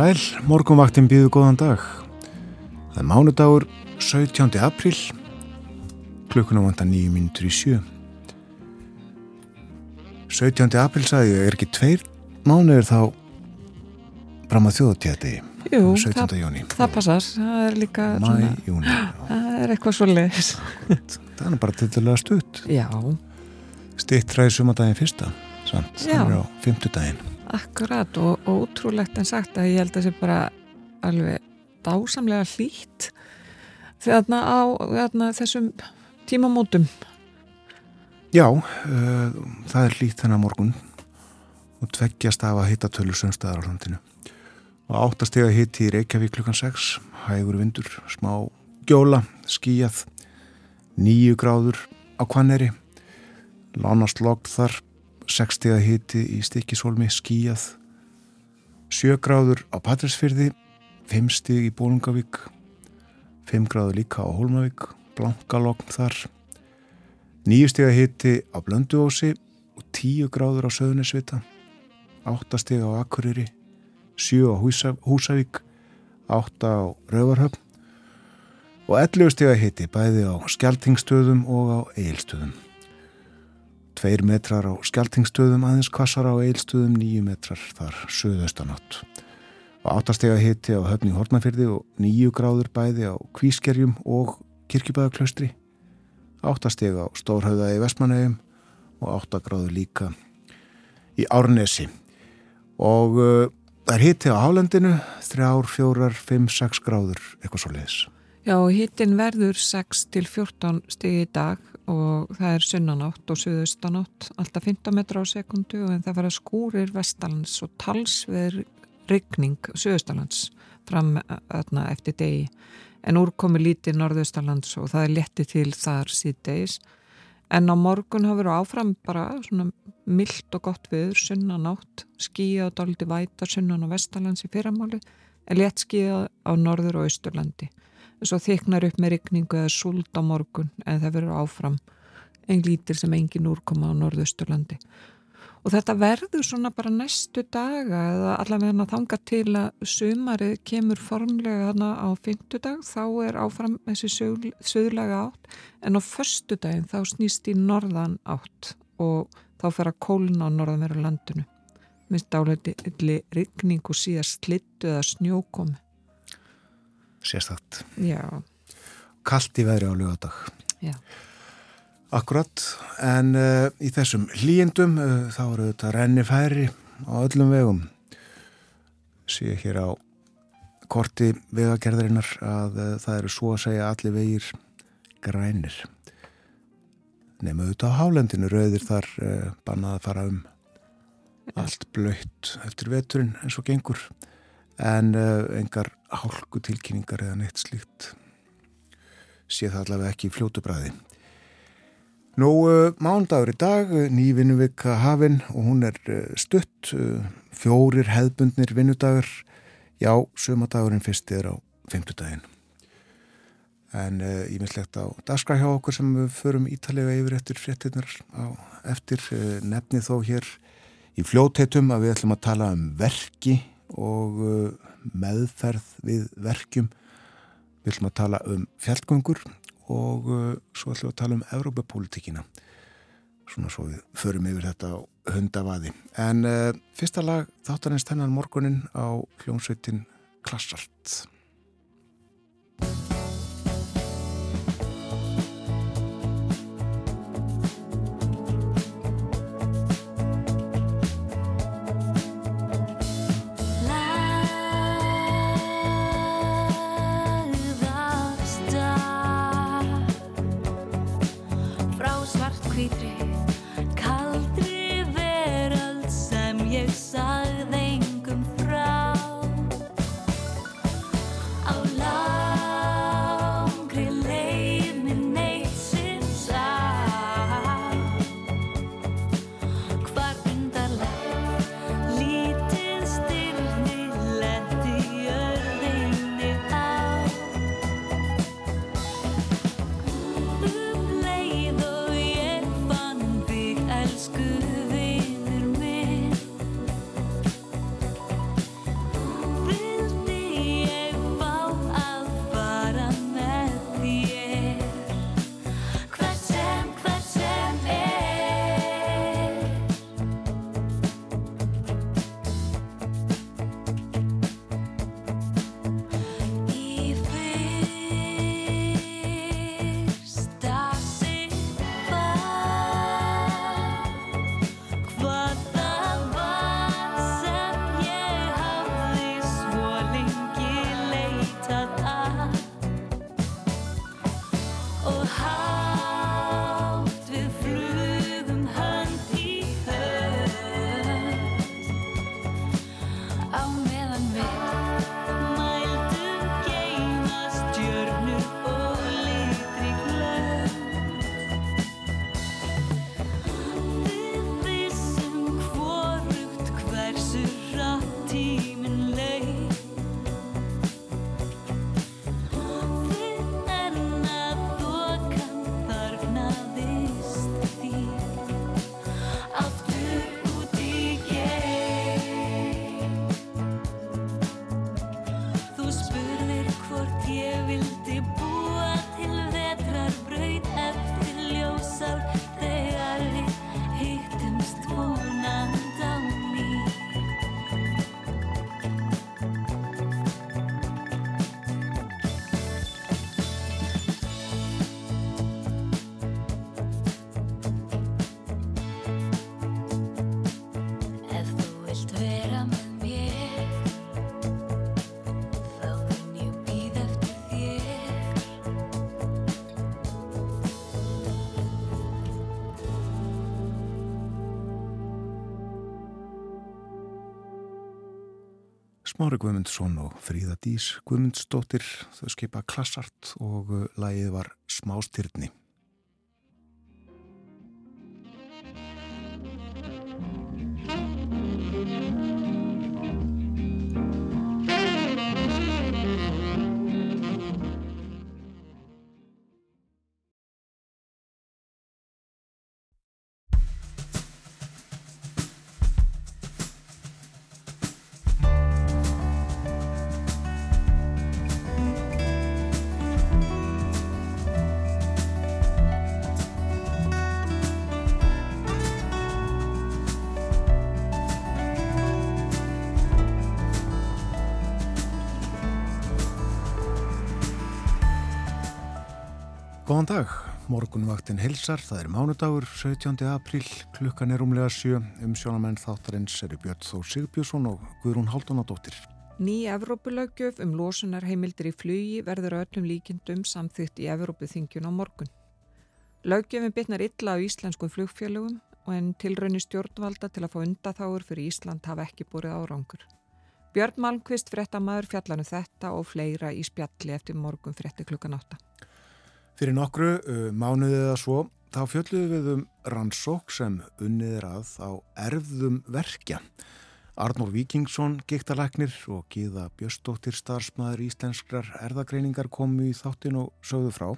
sæl, morgunvaktin býðu góðan dag. Það er mánudagur 17. april, klukkuna vanda nýju mínutur í sjö. 17. april sagði ég, er ekki tveir mánuður þá fram að þjóðutíðati? Jú, 17. það, júni. það passar, það er líka Mæ, svona, júni. það er eitthvað svo leiðis. Það er bara til að stutt. Já, Stittraði sumadaginn fyrsta, samt. Það er á fymtudaginn. Akkurat og, og útrúlegt en sagt að ég held að það sé bara alveg dásamlega hlýtt þarna á þarna, þessum tímamótum. Já, uh, það er lít þennan morgun og tveggjast af að hitta tölu sömstæðar á landinu. Og áttastega hitti í Reykjavík klukkan 6, hægur vindur, smá gjóla, skíjað, nýju gráður á Kvanneri, lánast logg þar, 60 hitti í Stikisólmi, skíjað, 7 gráður á Patræsfyrði, 5 stig í Bólungavík, 5 gráður líka á Hólmavík, blankalogn þar, Nýju stiga hitti á Blönduósi og tíu gráður á Söðunisvita, átta stiga á Akureyri, sjö á Húsa, Húsavík, átta á Rauvarhöfn og 11 stiga hitti bæði á Skeltingstöðum og á Eilstöðum. Tveir metrar á Skeltingstöðum, aðeins kvassar á Eilstöðum, nýju metrar þar söðaustanátt. Og átta stiga hitti á Höfni Hortnafyrði og nýju gráður bæði á Kvískerjum og Kirkjubæðaklaustri. 8 stig á Stórhauða í Vestmannegjum og 8 gráður líka í Árnesi og uh, það er hitti á Hálendinu 3, 4, 5, 6 gráður eitthvað svo leiðis Já, hittin verður 6 til 14 stigi í dag og það er sunnanátt og suðaustanátt, alltaf 15 metra á sekundu en það verða skúrir vestalans og talsveður rigning suðaustalands fram öðna, eftir degi. En úrkomi lítið norðaustalands og það er létti til þar síðdeis en á morgun verið áfram bara svona mildt og gott viður sunnanátt, skíja og dáliti væta sunnan og vestalands í fyrramáli en létt skíja á norður og austurlandi svo þyknar upp með rigningu eða súld á morgun en það verður áfram. En lítir sem engin úrkoma á norðausturlandi. Og þetta verður svona bara næstu daga eða allavega þanga til að sumarið kemur formlega hana á fymtudag þá er áfram þessi söðlega átt. En á förstudagin þá snýst í norðan átt og þá fer að kólna á norðanveru landinu. Minnst áleiti rigning og síðast slittu eða snjókomi Sérstakt. Kallt í veðri á lögadag já. Akkurat, en uh, í þessum hlýjendum uh, þá eru þetta renni færi á öllum vegum. Sé hér á korti vegagerðarinnar að uh, það eru svo að segja allir vegir grænir. Nema auðvitað á hálendinu rauðir þar bannað að fara um allt blöytt eftir veturinn eins og gengur en uh, engar hálku tilkynningar eða neitt slíkt sé það allavega ekki í fljótu bræði Nú, uh, mándagur í dag, uh, ný vinnuvika hafinn og hún er stutt, fjórir hefðbundnir vinnudagur, já, sömadagurinn fyrst er á fymtudaginn. En uh, ímislegt á daskra hjá okkur sem við förum ítalega yfir eftir fréttinnar á eftir uh, nefni þó hér í fljóteitum að við ætlum að tala um verki og uh, meðferð við verkjum. Við ætlum að tala um fjallgöngur og uh, svo ætlum við að tala um Evrópapólitíkina svona svo við förum yfir þetta á hundavaði en uh, fyrsta lag þáttanins þennan morgunin á hljómsveitin Klassart Smári Guðmundsson og Fríða Dís Guðmundsdóttir, þau skipa klassart og uh, lagið var Smástyrni. Morgunvaktin helsar, það er mánudagur 17. apríl, klukkan er umlega sjö, um sjónamenn þáttarins eru Björn Þó Sigbjörnsson og Guðrún Haldunadóttir. Ný Evrópulaugjöf um losunarheimildir í flugi verður öllum líkindum samþygt í Evrópuþingjun á morgun. Laugjöfin bitnar illa á íslenskum flugfélögum og en tilraunir stjórnvalda til að fá undaþáur fyrir Ísland hafa ekki búrið árangur. Björn Malmqvist fréttamaður fjallanum þetta og fleira í spjalli eftir morgun frétti klukkan átta. Fyrir nokkru mánuðið eða svo, þá fjölluðum við um rannsók sem unnið er að á erfðum verkja. Arnór Víkingsson, giktalæknir og Gíða Björstóttir starfsmæður íslenskrar erðagreiningar komu í þáttin og sögðu frá.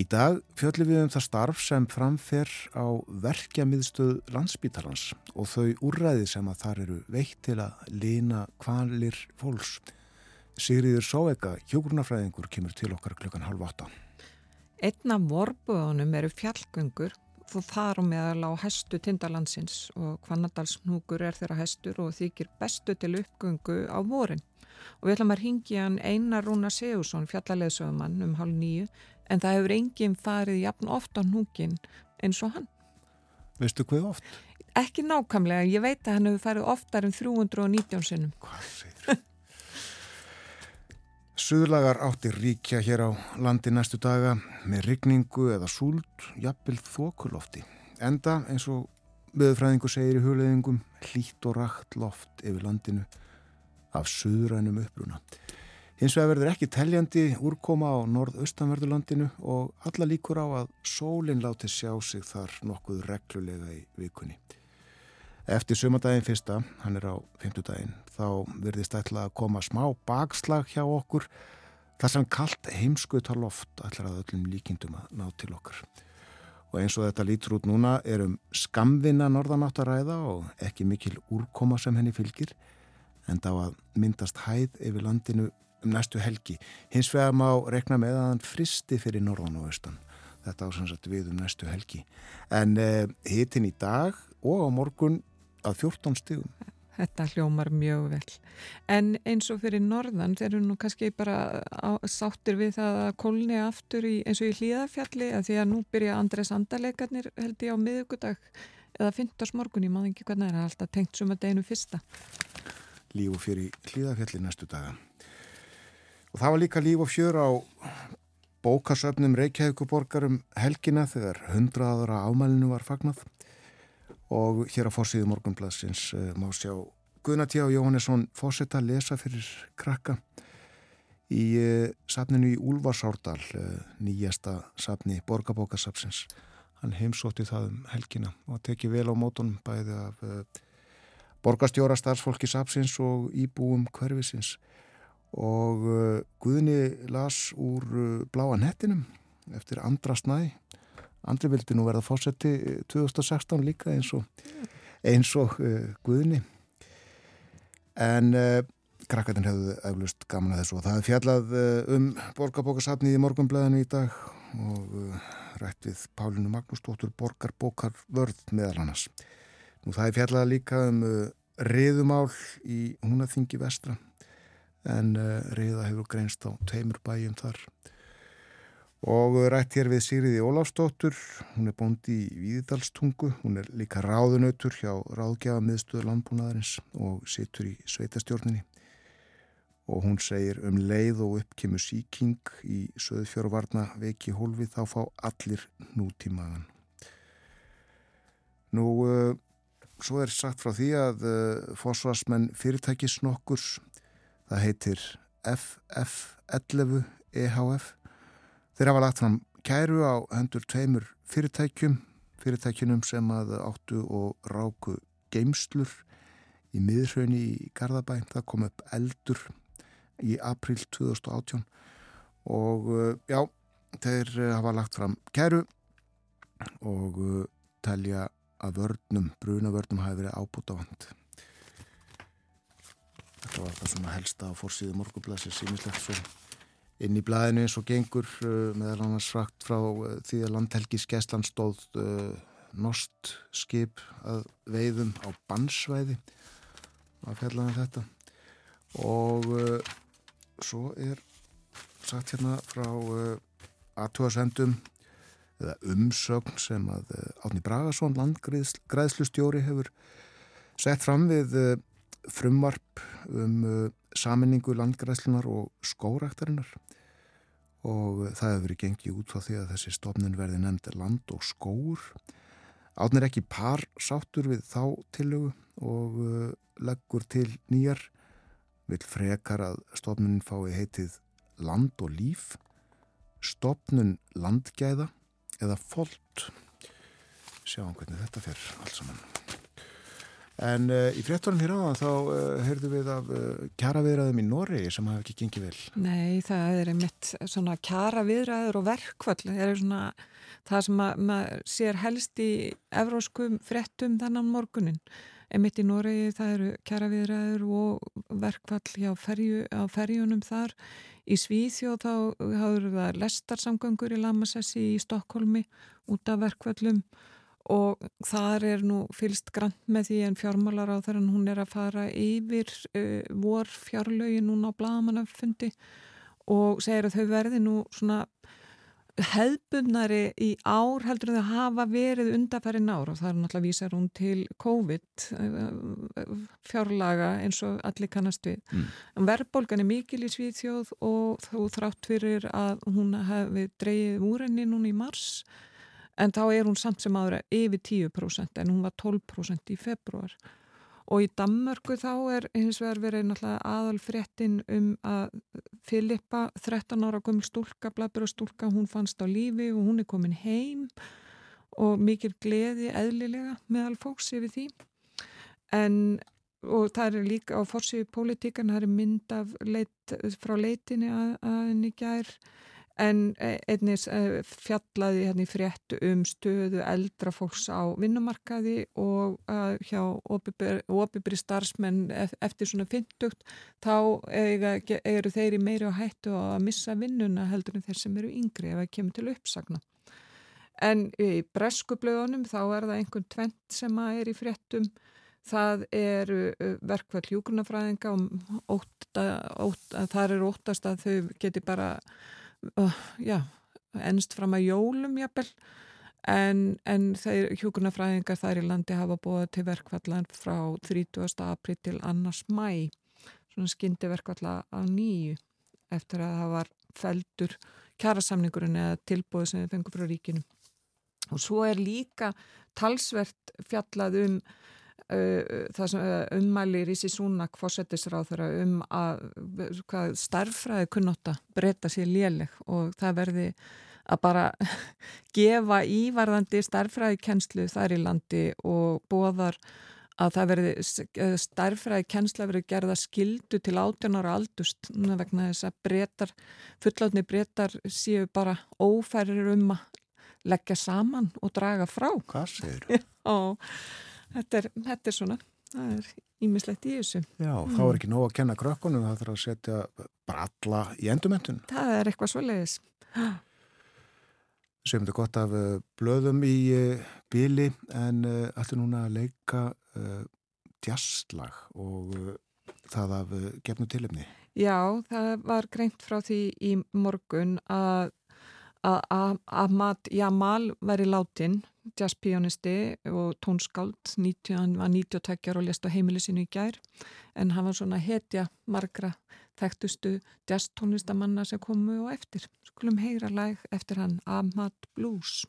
Í dag fjöllum við um það starf sem framfer á verkjamiðstöð landsbítalans og þau úrræði sem að þar eru veitt til að lina kvalir fólks. Sigriður Sóega, hjógrunafræðingur, kemur til okkar klukkan halv átta. Einn af vorbúðunum eru fjallgöngur þú þar á meðal á hæstu tindalandsins og Hvannadalsnúkur er þeirra hæstur og þykir bestu til uppgöngu á vorin. Og við ætlum að ringja hann Einar Rúna Sigurðsson, fjallaleðsögumann um hálf nýju, en það hefur enginn farið jafn oft á núkin eins og hann. Veistu hvað oft? Ekki nákvæmlega, ég veit að hann hefur farið oftar en 319 sinnum. Hvað segir? Suðlagar áttir ríkja hér á landi næstu daga með rigningu eða súld, jafnvel þokulofti. Enda, eins og viðfræðingu segir í hugleðingum, hlýtt og rakt loft yfir landinu af suðrænum uppruna. Hins vegar verður ekki teljandi úrkoma á norðaustanverðurlandinu og alla líkur á að sólinn láti sjá sig þar nokkuð reglulega í vikunni. Eftir sömadaginn fyrsta, hann er á fymtudaginn, þá verðist ætla að koma smá bakslag hjá okkur þar sem kallt heimskauta loft ætlar að öllum líkindum að ná til okkar. Og eins og þetta lítur út núna er um skamvinna norðanátt að ræða og ekki mikil úrkoma sem henni fylgir en þá að myndast hæð yfir landinu um næstu helgi. Hins vegar má rekna með að hann fristi fyrir norðan og austan. Þetta ásansagt við um næstu helgi. En eh, hitin í dag og á morgun að 14 stigum. Þetta hljómar mjög vel. En eins og fyrir norðan, þeir eru nú kannski bara á, sáttir við það að kólni aftur í, eins og í hlýðafjalli, að því að nú byrja Andres Andalegarnir held ég á miðugudag eða 15. morgun, ég maður ekki hvernig það er alltaf tengt suma deginu fyrsta. Líf og fjör í hlýðafjalli næstu daga. Og það var líka líf og fjör á bókasöfnum Reykjavíkuborgarum helgina þegar hundraðara ámælinu var fagnað og hér á fórsíðu morgunbladsins uh, má sjá Guðnatjá Jóhannesson fósetta lesa fyrir krakka í uh, safninu í Úlfarsárdal, uh, nýjasta safni borgarbókasafsins. Hann heimsótti það um helgina og teki vel á mótunum bæði af borgastjóra starfsfólki safsins og íbúum hverfisins og Guðni las úr bláa nettinum eftir Andra Snæ Andri vildi nú verða fósetti 2016 líka eins og, eins og uh, Guðni. En uh, krakkarinn hefðu eflust gaman að þessu og það er fjallað uh, um borgarbókarsafnið í morgunblæðinu í dag og rætt við Pálinu Magnúsdóttur borgarbókar vörð meðal hannas. Nú það er fjallað líka um riðumál í húnaþingi vestra. En riða hefur greinst á tveimur bæjum þar og rætt hér við Sigriði Óláfsdóttur, hún er bóndi í Víðidalstungu, hún er líka ráðunautur hjá ráðgjafa miðstöðu landbúnaðarins og situr í sveitastjórninni og hún segir um leið og uppkemur síking í söðfjörvarna veiki hólfi þá fá allir nútímaðan. Nú, uh, svo er sagt frá því að uh, fósvarsmenn fyrirtækis nokkurs, það heitir FF11 EHF Þeir hafa lagt fram kæru á hendur tveimur fyrirtækjum, fyrirtækjunum sem að áttu og ráku geimslur í miðrhaunni í Garðabæ. Það kom upp eldur í april 2018 og já, þeir hafa lagt fram kæru og telja að vörnum, brunavörnum hafi verið ábúta vand. Þetta var það svona helsta á fórsíðu morgublasir símislegt svo inn í blæðinu eins og gengur uh, meðal annars frakt frá uh, því að landhelgis Gessland stóð uh, nost skip að veiðum á bannsvæði. Að fjallaði um þetta. Og uh, svo er sagt hérna frá uh, aðtúasendum eða umsögn sem að uh, Átni Bragason landgræðslustjóri hefur sett fram við frumvarp um saminningu landgræðslunar og skóraktarinnar og það hefur verið gengið út á því að þessi stofnun verði nefnd land og skóur. Átn er ekki par sáttur við þá tillögu og uh, leggur til nýjar, vil frekar að stofnun fái heitið land og líf, stofnun landgæða eða folt. Sjáum hvernig þetta fer alls saman. En uh, í fréttunum hér áðan þá uh, heyrðum við af uh, kjaraviðræðum í Noregi sem hafi ekki gengið vel. Nei, það er einmitt svona kjaraviðræður og verkvall. Það er svona það sem maður sér helst í evróskum fréttum þannan morgunin. Einmitt í Noregi það eru kjaraviðræður og verkvall hjá ferju, á ferjunum þar. Í Svíþjóð þá hafður það lestarsamgöngur í Lamassessi í Stokkólmi út af verkvallum og þar er nú fylst grant með því en fjármálar á þar en hún er að fara yfir uh, vor fjárlögi núna á bladamannafundi og segir að þau verði nú svona hefðbundnari í ár heldur þau hafa verið undarfærin ár og það er náttúrulega vísar hún til COVID fjárlaga eins og allir kannast við. Mm. Verðbólgan er mikil í Svíðþjóð og þó þrátt fyrir að hún hefði dreyið úr henni núna í mars en þá er hún samt sem aðra yfir 10% en hún var 12% í februar og í Danmörku þá er hins vegar verið náttúrulega aðal fréttin um að Filippa 13 ára komil stúlka, blabur og stúlka hún fannst á lífi og hún er komin heim og mikil gleði eðlilega meðal fólks yfir því. En og það er líka á fórsíðu pólitíkan það er mynd af leit, frá leitinni að henni gær en e, einnig e, fjallaði hérna í fréttu um stöðu eldra fólks á vinnumarkaði og uh, hjá óbyrri starfsmenn eftir svona fyndugt þá eiga, eru þeir í meiri á hættu að missa vinnuna heldur en þeir sem eru yngri ef það kemur til uppsagna. En í breskublöðunum þá er það einhvern tvent sem er í fréttum það eru verkvall hjúkurnafræðinga og óta, þar er óttast að þau geti bara uh, já, ennst fram að jólum jafnvel en, en hjókunarfræðingar þær í landi hafa búið til verkvallan frá 30. april til annars mæ svona skyndi verkvalla á nýju eftir að það var feldur kjærasamningurinn eða tilbúið sem við fengum frá ríkinu. Og svo er líka talsvert fjallað um það sem uh, ummæli Rísi Súnak fórsetisráð þeirra um að hvað, starffræði kunnotta breyta sér léleg og það verði að bara gefa ívarðandi starffræði kennslu þar í landi og bóðar að það verði starffræði kennsla verið gerða skildu til 18 ára aldust vegna þess að breytar, fullátni breytar séu bara ófærir um að leggja saman og draga frá. Hvað segir þú? og þetta er, þetta er svona, það er ímislegt í þessu. Já, þá er ekki nóg að kenna krökkunum, það þarf að setja bara alla í endumöntun. Það er eitthvað svo leiðis. Segjum þetta gott af uh, blöðum í uh, bíli en uh, ættu núna að leika djastlag og það af gefnu tilumni. Já, það var greint frá því í morgun að að Ahmad Jamal væri látin, jazzpionisti og tónskáld, hann var 92 og lest á heimili sinu í gær en hann var svona hetja margra þekktustu jazztónlistamanna sem komu og eftir. Skulum heyra læg eftir hann Ahmad Blues.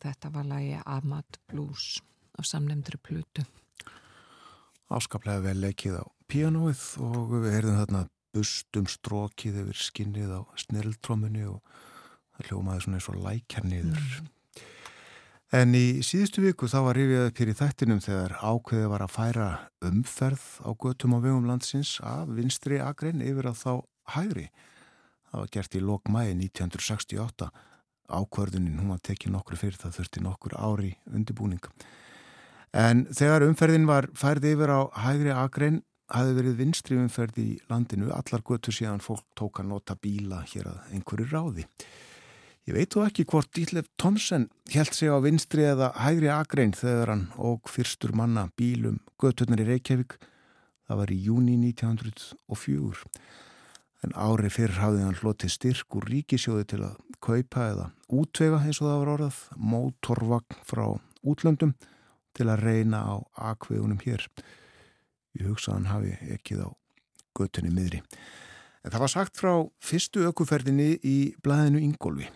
Og þetta var lagi Ahmad Blues á samnemndri plutu. Áskaplega vel leikið á pianoið og við heyrðum þarna bustum strókið yfir skinnið á snirildrómunni og það hljómaði svona eins og lækjarniður. Mm. En í síðustu viku þá var hér í þættinum þegar ákveðið var að færa umferð á göttum á vegum landsins af vinstri agrein yfir að þá hægri. Það var gert í lok mæi 1968. Ákvörðunin hún var tekið nokkur fyrir það þurfti nokkur ári undibúning. En þegar umferðin var færði yfir á hægri agrein hafði verið vinstri umferð í landinu allar göttur síðan fólk tók að nota bíla hér að einhverju ráði. Ég veit þó ekki hvort Dítlef Thomsen held sig á vinstri eða hægri agrein þegar hann og fyrstur manna bílum göturnar í Reykjavík. Það var í júni 1904. En ári fyrr hafði hann hlotið styrk úr ríkisjóði til að kaupa eða útvega eins og það var orðað, mótorvagn frá útlöndum til að reyna á akvegunum hér. Ég hugsa hann hafi ekkið á götunni miðri. En það var sagt frá fyrstu ökuferðinni í blæðinu Ingólfi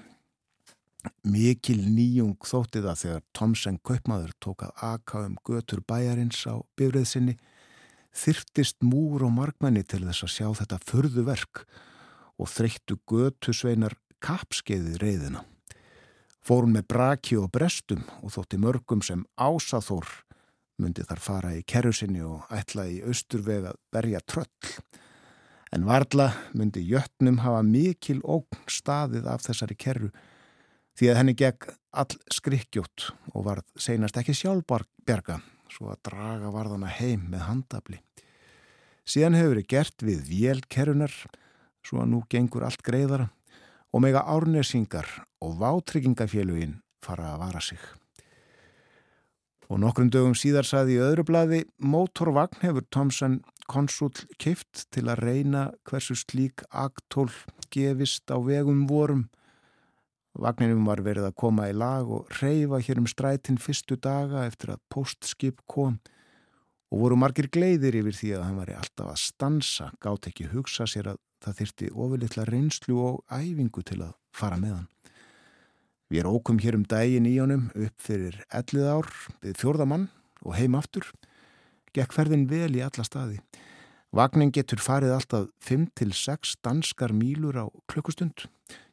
Mikil nýjung þótti það þegar Tomsen Kaupmaður tók að aka um götur bæjarins á bifriðsinni, þyrtist múr og markmenni til þess að sjá þetta förðu verk og þreyttu götu sveinar kapskeiði reyðina. Fórum með braki og brestum og þótti mörgum sem ásaþór myndi þar fara í kerrusinni og ætla í austurveg að berja tröll. En varla myndi jötnum hafa mikil ógn staðið af þessari kerru því að henni gegn all skrikkjótt og var seinast ekki sjálfberga svo að draga varðana heim með handabli. Síðan hefur verið gert við vélkerrunar svo að nú gengur allt greiðara og mega árnesingar og vátryggingafélugin fara að vara sig. Og nokkrum dögum síðar saði í öðru bladi Mótorvagn hefur Thomsen konsul kift til að reyna hversu slík aktól gefist á vegum vorum Vagninum var verið að koma í lag og reyfa hér um strætin fyrstu daga eftir að postskip kom og voru margir gleiðir yfir því að hann var alltaf að stansa, gátt ekki hugsa sér að það þyrti ofurlittla reynslu og æfingu til að fara með hann. Við erum ókum hér um dægin í honum upp fyrir ellið ár við fjórðamann og heim aftur. Gekk ferðin vel í alla staði. Vagnin getur farið alltaf 5-6 danskar mílur á klukkustund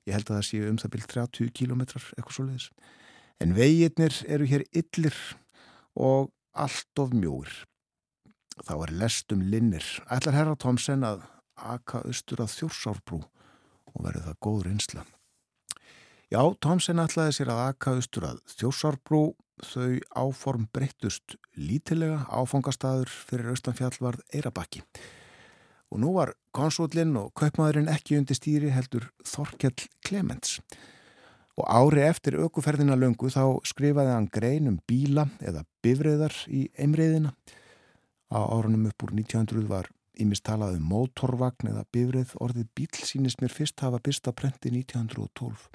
ég held að það séu um það byrj 30 kílometrar eitthvað svo leiðis en veginnir eru hér yllir og allt of mjóir. Þá er lestum linnir. Ætlar herra Tomsen að aka austur að þjórsárbrú og verður það góð reynsla? Já, Tomsen ætlaði sér að aka austur að þjórsárbrú þau áform breyttust lítilega áfangastadur fyrir austanfjall varð Eirabakki og nú var konsullin og kaupmaðurinn ekki undir stýri heldur Þorkjell Klemens. Og ári eftir aukuferðina löngu þá skrifaði hann grein um bíla eða bifriðar í einriðina. Á árunum upp úr 1900 var ímist talað um mótorvagn eða bifrið orðið bíl sínist mér fyrst hafa byrsta prenti 1912.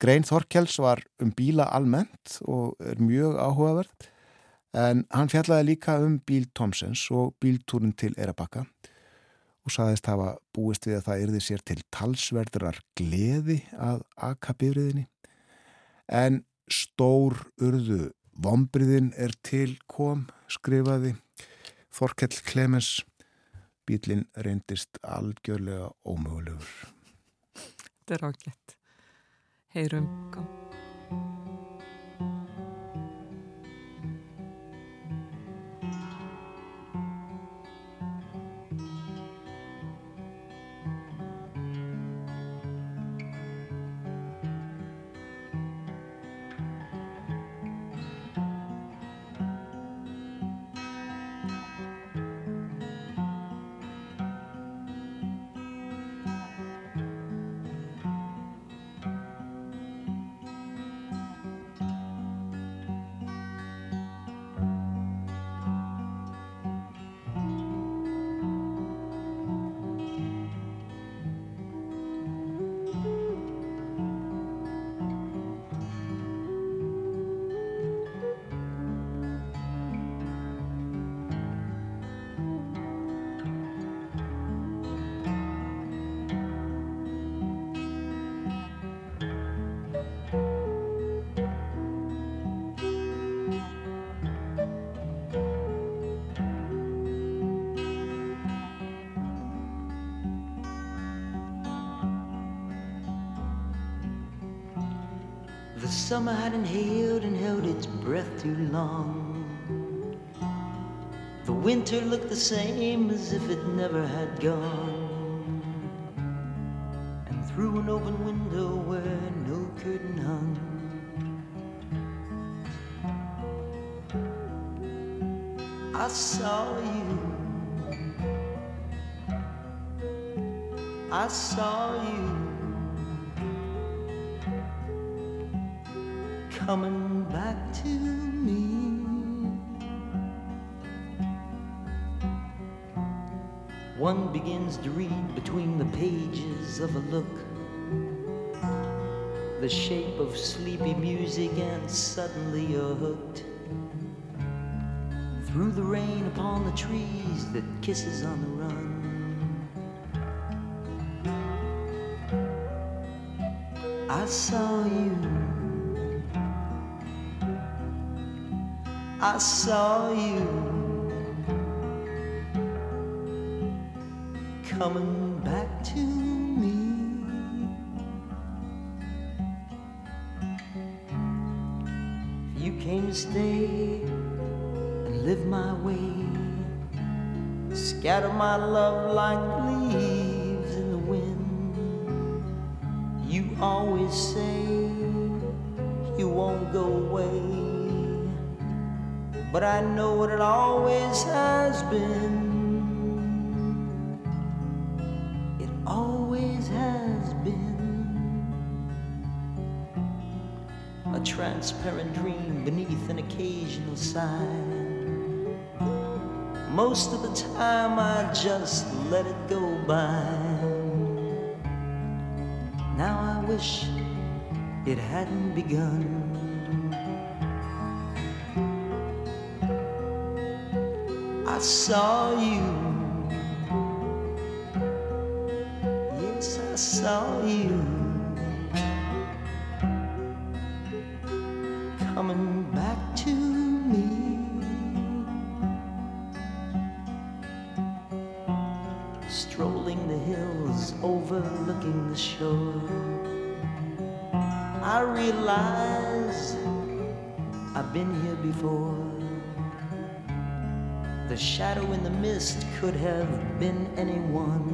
Grein Þorkjells var um bíla almennt og er mjög áhugaverð en hann fjallaði líka um bíl Tomsens og bíltúrin til Erabakka og saðist hafa búist við að það yrði sér til talsverðrar gleði að akabifriðinni en stór urðu vombriðin er til kom skrifaði Þorkell Klemens. Bílinn reyndist algjörlega ómögulegur. Þetta er ágætt. Heyrum kom summer had inhaled and held its breath too long. The winter looked the same as if it never had gone. And through an open window where no curtain hung, I saw you. I saw you coming back to me. One begins to read between the pages of a look the shape of sleepy music, and suddenly you're hooked. Through the rain upon the trees that kisses on the run. I saw you. I saw you coming back to me. You came to stay and live my way, scatter my love like leaves in the wind. You always say but I know what it always has been. It always has been a transparent dream beneath an occasional sigh. Most of the time, I just let it go by. Now I wish it hadn't begun. Saw you. Could have been anyone.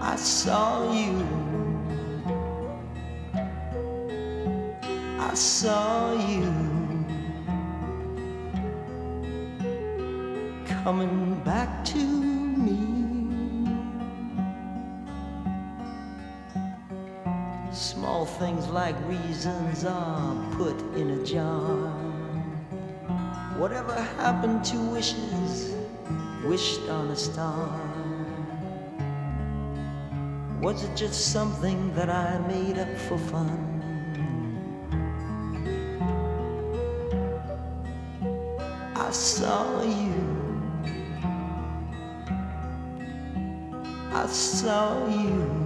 I saw you. I saw you coming back to me. Small things like reasons are put in a jar. Whatever happened to wishes wished on a star? Was it just something that I made up for fun? I saw you. I saw you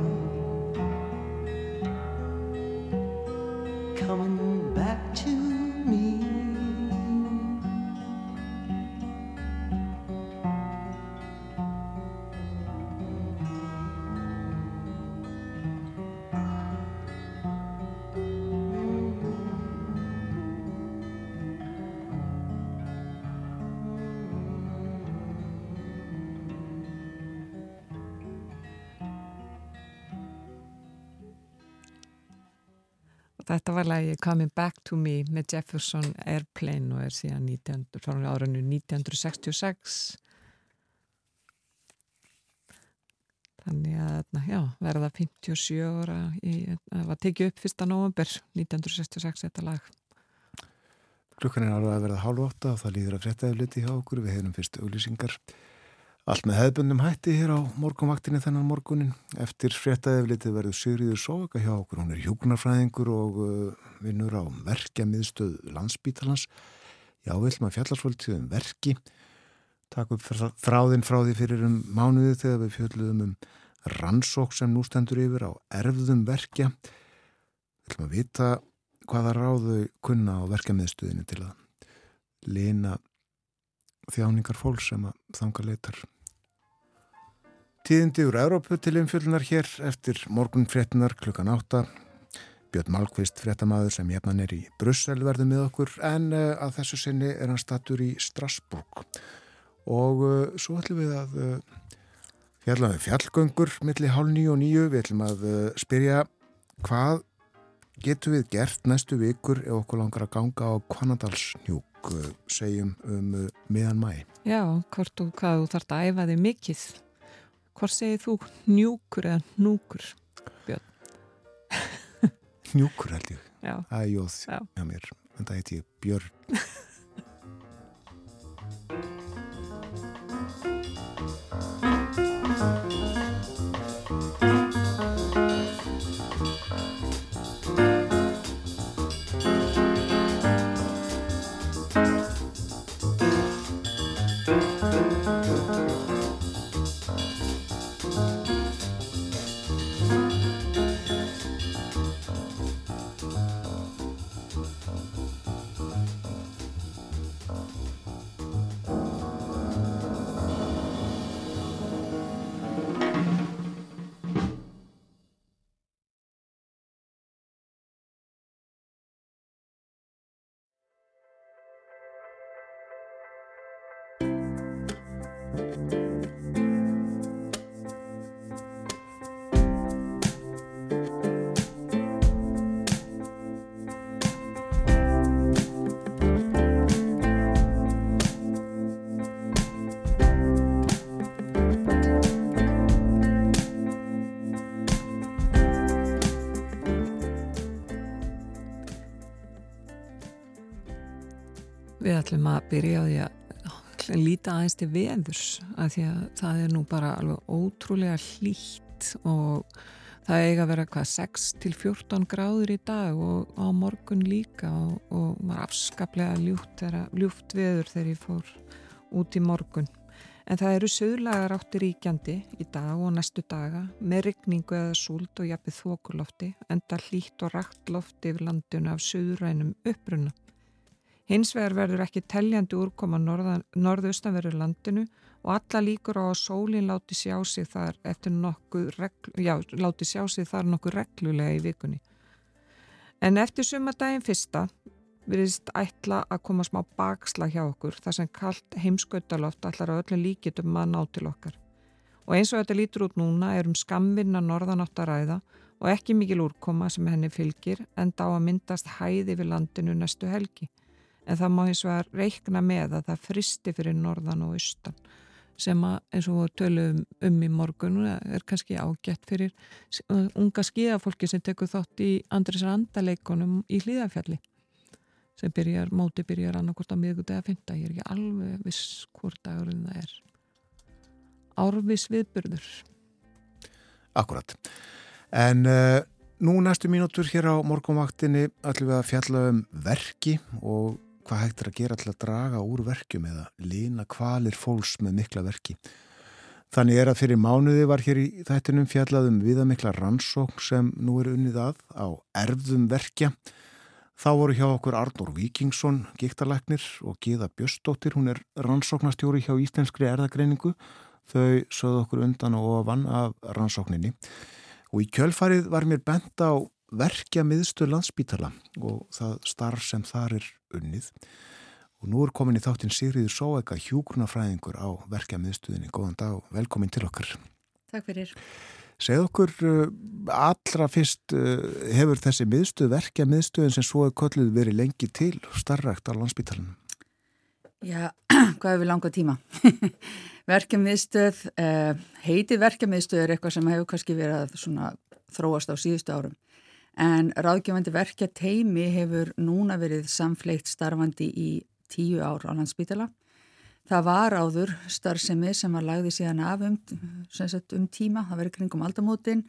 Þetta var lagi Coming Back to Me með Jefferson Airplane og er síðan 1900, frá árinu 1966. Þannig að, já, verða 57 ára, það var tekið upp 1. november 1966 þetta lag. Klukkan er alveg að verða hálf átta og það líður að fréttaði liti hjá okkur. Við hefum fyrst auglýsingar. Allt með hefðbundum hætti hér á morgunvaktinni þennan morgunin. Eftir fréttaeflitið verður Sigriður Sóvaka hjá okkur. Hún er hjúknarfræðingur og uh, vinnur á verkjamiðstöð landsbítalans. Já, við ætlum að fjallarsvöldið um verki. Takk upp þráðinn frá því fyrir um mánuði þegar við fjöldluðum um rannsók sem nú stendur yfir á erfðum verkja. Við ætlum að vita hvaða ráðu kunna á verkjamiðstöðinu til að lina þjáningar fólk sem að þanga leitar Tíðindi úr Európu til umfjöldunar hér eftir morgun fréttunar klukkan átta. Björn Malkvist fréttamaður sem jefnan er í Brussel verður með okkur en uh, að þessu sinni er hann statur í Strasbourg. Og uh, svo ætlum við að uh, fjalla með fjallgöngur millir hálf nýju og nýju. Við ætlum að spyrja hvað getum við gert næstu vikur ef okkur langar að ganga á Kvanadalsnjúk segjum um miðan mæ. Já, hvort og hvað þú þarf að æfa þig mikið. Hvort segir þú njúkur eða núkur, Björn? Njúkur held ég. Já. Það er jóð hjá mér. En það heit ég Björn. ætlum að byrja á því að líta aðeins til veðurs að því að það er nú bara alveg ótrúlega hlýtt og það eiga að vera hvað 6 til 14 gráður í dag og á morgun líka og, og var afskaplega ljúft, ljúft veður þegar ég fór út í morgun. En það eru söðlagar áttir ríkjandi í dag og næstu daga með rigningu eða súld og jafnið þokulofti enda hlýtt og rakt lofti yfir landinu af söðrænum uppruna. Hins vegar verður ekki telljandi úrkoma norðaustanverður landinu og alla líkur á að sólinn láti sjá sig þar reglu, já, láti sjá sig þar nokkuð reglulega í vikunni. En eftir sumadaginn fyrsta virðist ætla að koma smá baksla hjá okkur þar sem kallt heimskautaloft allar á öllum líkitum að ná til okkar. Og eins og þetta lítur út núna er um skamvinna norðanátt að ræða og ekki mikil úrkoma sem henni fylgir en dá að myndast hæði við landinu næstu helgi en það má eins og að reikna með að það fristi fyrir norðan og austan sem að eins og tölum um í morgun er kannski ágætt fyrir unga skíðafólki sem tekur þátt í Andris Randaleikonum í Hlýðafjalli sem byrjar, móti byrjar annarkort á miðgutega að finna, ég er ekki alveg viss hvort dagurinn það er. Árvis viðbyrður Akkurat en uh, nú næstu mínútur hér á morgunvaktinni ætlum við að fjalla um verki og hvað hægt er að gera til að draga úr verkjum eða lína kvalir fólks með mikla verki. Þannig er að fyrir mánuði var hér í þættinum fjallaðum viðamikla rannsókn sem nú er unnið að á erfðum verkja. Þá voru hjá okkur Arnór Víkingsson, gíktarleiknir og Gíða Bjöstóttir, hún er rannsóknastjóri hjá Íslenskri erðagreiningu. Þau sögðu okkur undan og vann af rannsókninni. Og í kjölfarið var mér bent á verkja miðstöð landsbítala og það starf sem þar er unnið og nú er komin í þáttinn Sigriður Sóega hjúkurnafræðingur á verkja miðstöðinni. Góðan dag og velkomin til okkar. Takk fyrir. Segð okkur uh, allra fyrst uh, hefur þessi miðstöð verkja miðstöðin sem svo er kolluð verið lengi til starrakt á landsbítalunum? Já, hvað hefur langa tíma? verkja miðstöð, uh, heiti verkja miðstöð er eitthvað sem hefur kannski verið að þróast á síðustu árum en ráðgjöfandi verkja teimi hefur núna verið samfleitt starfandi í tíu ár á landsbytala. Það var áður starfsemi sem var lagði síðan af um, um tíma, það verið kringum aldamótin,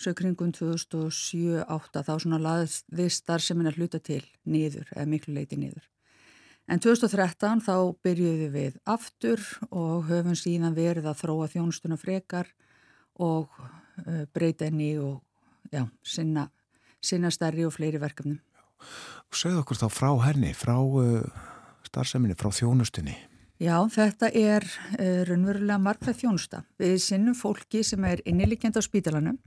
svo kringum 2007-08 þá svona laðið starfsemin að hluta til niður, eða miklu leiti niður. En 2013 þá byrjuðu við aftur og höfum síðan verið að þróa þjónustuna frekar og uh, breyta henni og já, sinna sinna stærri og fleiri verkefnum. Segð okkur þá frá henni, frá uh, starfseminni, frá þjónustunni. Já, þetta er uh, raunverulega margfæð þjónusta. Við sinnum fólki sem er innilíkjandi á spítalanum.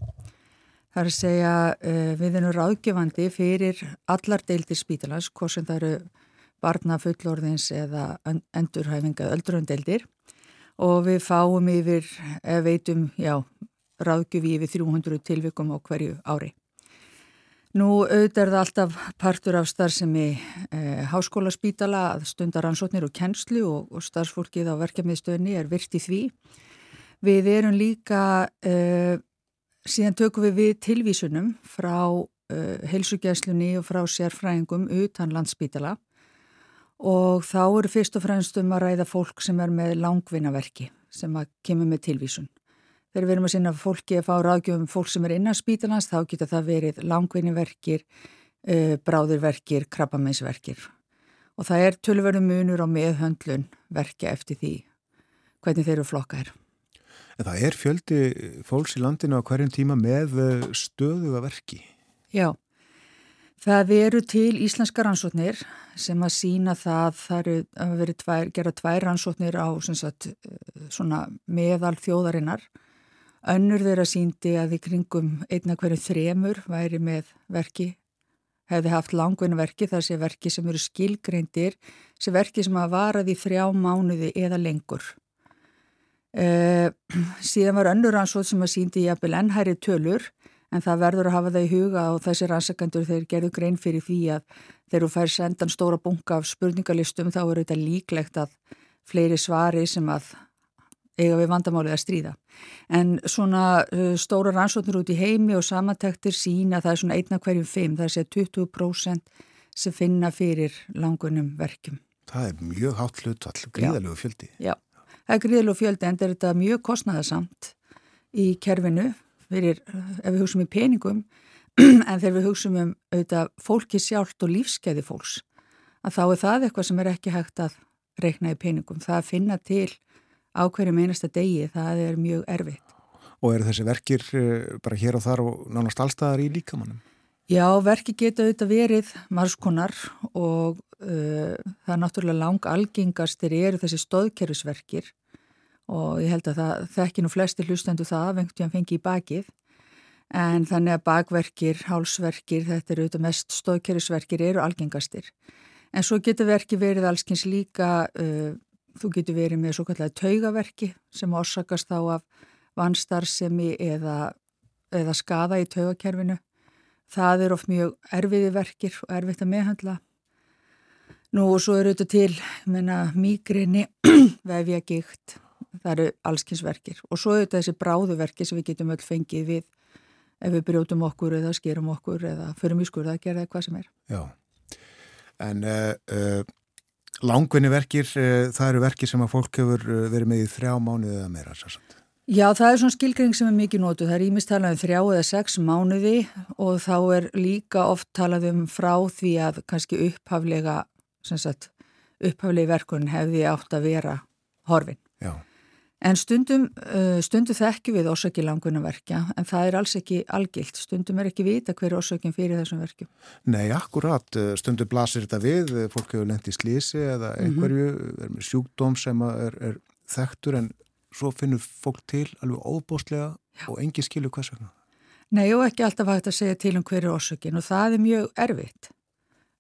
Það er að segja uh, við erum ráðgjöfandi fyrir allar deildir spítalans, hvort sem það eru barna fullorðins eða endurhæfinga öldrundeildir og við fáum yfir, veitum, já, ráðgjöfi yfir 300 tilvikum á hverju ári. Nú auðvitað er það alltaf partur af starfsemi eh, háskólaspítala að stundar ansóknir og kennslu og, og starfsfólkið á verkefniðstöðni er virt í því. Við erum líka, eh, síðan tökum við við tilvísunum frá eh, heilsugjæslunni og frá sérfræðingum utan landspítala og þá eru fyrst og fremst um að ræða fólk sem er með langvinnaverki sem kemur með tilvísun. Þegar við erum að sinna fólki að fá ráðgjöfum fólk sem er innan spítalans þá geta það verið langvinniverkir, uh, bráðurverkir, krabbameinsverkir og það er tölverðu munur á meðhöndlun verkja eftir því hvernig þeir eru flokkaðir. En það er fjöldi fólks í landinu á hverjum tíma með eh, stöðuga verki? Já, það eru til íslenska rannsóknir sem að sína það, það eru að vera tvær, gera tvær rannsóknir á sagt, eh, meðal þjóðarinnar Önnur þeirra síndi að í kringum einna hverju þremur væri með verki, hefði haft langvinna verki þar sé verki sem eru skilgreindir, sé verki sem að varaði þrjá mánuði eða lengur. Uh, síðan var önnur rannsóð sem að síndi jafnvel ennhæri tölur en það verður að hafa það í huga og þessi rannsakandur þeir gerðu grein fyrir því að þegar þú fær sendan stóra bunga af spurningalistum þá eru þetta líklegt að fleiri svari sem að eiga við vandamálið að stríða. En svona uh, stóra rannsóknir út í heimi og samantektir sína það er svona einna hverjum fimm, það sé 20% sem finna fyrir langunum verkjum. Það er mjög hátt hlutvall, gríðalögu fjöldi. Já, það er gríðalögu fjöldi en þetta er mjög kostnæðasamt í kerfinu, fyrir, ef við hugsaum í peningum, en þegar við hugsaum um auðvitað fólki sjálft og lífskeiði fólks, að þá er það eitthvað sem er ekki hægt að reikna í peningum. Það að finna til á hverju meinasta degi, það er mjög erfitt. Og eru þessi verkir eh, bara hér og þar og nánast allstaðar í líkamannum? Já, verki geta auðvitað verið margskonar og uh, það er náttúrulega lang algengastir eru þessi stóðkerfisverkir og ég held að það þekki nú flesti hlustendu það að vengt ég að fengi í bakið en þannig að bakverkir, hálsverkir, þetta eru auðvitað mest stóðkerfisverkir eru algengastir. En svo getur verki verið allskins líka uh, Þú getur verið með svo kallega taugaverki sem orsakast þá af vanstarsemi eða, eða skada í taugakerfinu. Það er oft mjög erfiði verkir og erfitt að meðhandla. Nú og svo eru þetta til mýgrinni, vefja gikt, það eru allskynnsverkir og svo eru þetta þessi bráðuverki sem við getum öll fengið við ef við brjótum okkur eða skerum okkur eða förum í skurða að gera eitthvað sem er. Já, en uh, uh, Langvinni verkir, eh, það eru verkir sem að fólk hefur eh, verið með í þrjá mánuði eða meira sérstaklega. Já, það er svona skilgring sem er mikið nótu. Það er ímest talað um þrjá eða sex mánuði og þá er líka oft talað um frá því að kannski upphaflega, sagt, upphaflega verkun hefði átt að vera horfin. Já. En stundum, uh, stundum þekki við orsaki languna verkja en það er alls ekki algilt. Stundum er ekki vita hver orsakin fyrir þessum verkjum. Nei, akkurat. Stundum blasir þetta við. Fólk hefur lendið í slísi eða mhm. einhverju mm -hmm. sjúkdóm sem er, er þekktur en svo finnur fólk til alveg óbóstlega Já. og engi skilu hvers vegna. Nei, og ekki alltaf hægt að segja til um hverju orsakin og það er mjög erfitt.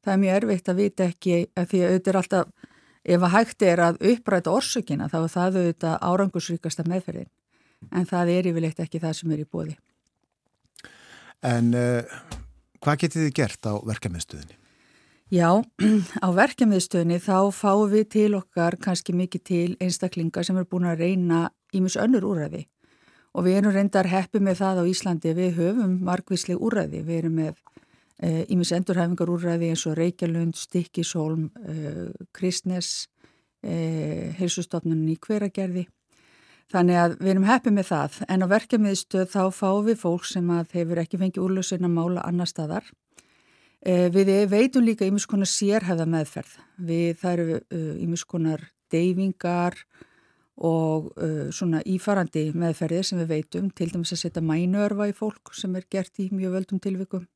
Það er mjög erfitt að vita ekki að því að auðvitað er alltaf ef að hægt er að uppræta orsökina þá er það auðvitað árangusríkasta meðferðin en það er yfirleitt ekki það sem er í bóði. En uh, hvað getið þið gert á verkefniðstöðinni? Já, á verkefniðstöðinni þá fáum við til okkar kannski mikið til einstaklingar sem er búin að reyna ímis önnur úræði og við erum reyndar heppi með það á Íslandi við höfum margvísleg úræði, við erum með Ímis eh, endurhæfingar úrræði eins og Reykjalund, Stikkisholm, eh, Kristnes, eh, heilsustofnunni í hveragerði. Þannig að við erum heppið með það en á verkefniðstöð þá fáum við fólk sem að hefur ekki fengið úrlössin að mála annar staðar. Við veitum líka ímis konar sérhæða meðferð. Við það eru ímis konar deyfingar og svona ífarandi meðferðir sem við veitum til dæmis að setja mænörfa í fólk sem er gert í mjög völdum tilvikum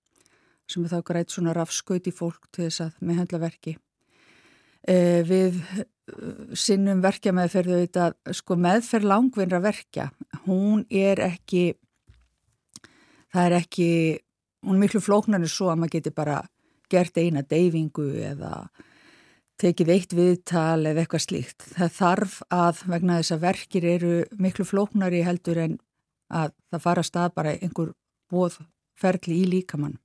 sem er þá grætt svona rafskaut í fólk til þess að meðhandla verki. uh, við uh, sinnum verkja meðferðu þetta, sko meðferð langvinnra verkja, hún er ekki það er ekki hún er miklu flóknarnir svo að maður geti bara gert eina deyfingu eða tekið eitt viðtal eða eitthvað slíkt. Það þarf að vegna þess að verkir eru miklu flóknari heldur en að það fara stað bara einhver bóðferðli í líkamann.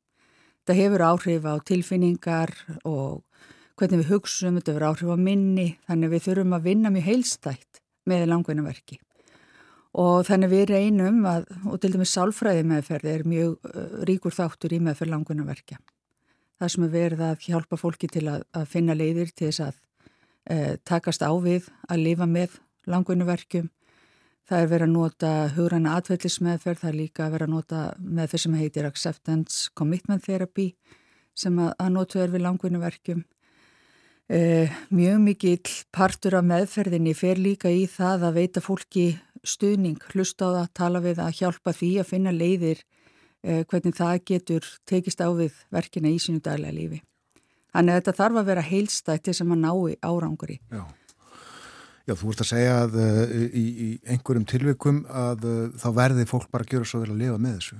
Það hefur áhrif á tilfinningar og hvernig við hugsaum, þetta hefur áhrif á minni, þannig við þurfum að vinna mjög heilstætt með langvinnaverki. Og þannig við reynum að, og til dæmis sálfræði meðferð er mjög uh, ríkur þáttur í meðferð langvinnaverkja það sem er verið að hjálpa fólki til að, að finna leiðir til þess að e, takast á við að lifa með langvinnuverkjum. Það er verið að nota hugræna atveitlismeðferð, það er líka að verið að nota með þess sem heitir Acceptance Commitment Therapy sem að, að notu er við langvinnuverkjum. E, mjög mikill partur af meðferðinni fer líka í það að veita fólki stuðning, hlusta á það, tala við að hjálpa því að finna leiðir Eh, hvernig það getur tekist á við verkina í sínu daglega lífi. Þannig að þetta þarf að vera heilstætt til sem að árangur í. Já. Já, þú ert að segja að uh, í, í einhverjum tilvikum að uh, þá verði fólk bara að gera svo vel að lifa með þessu.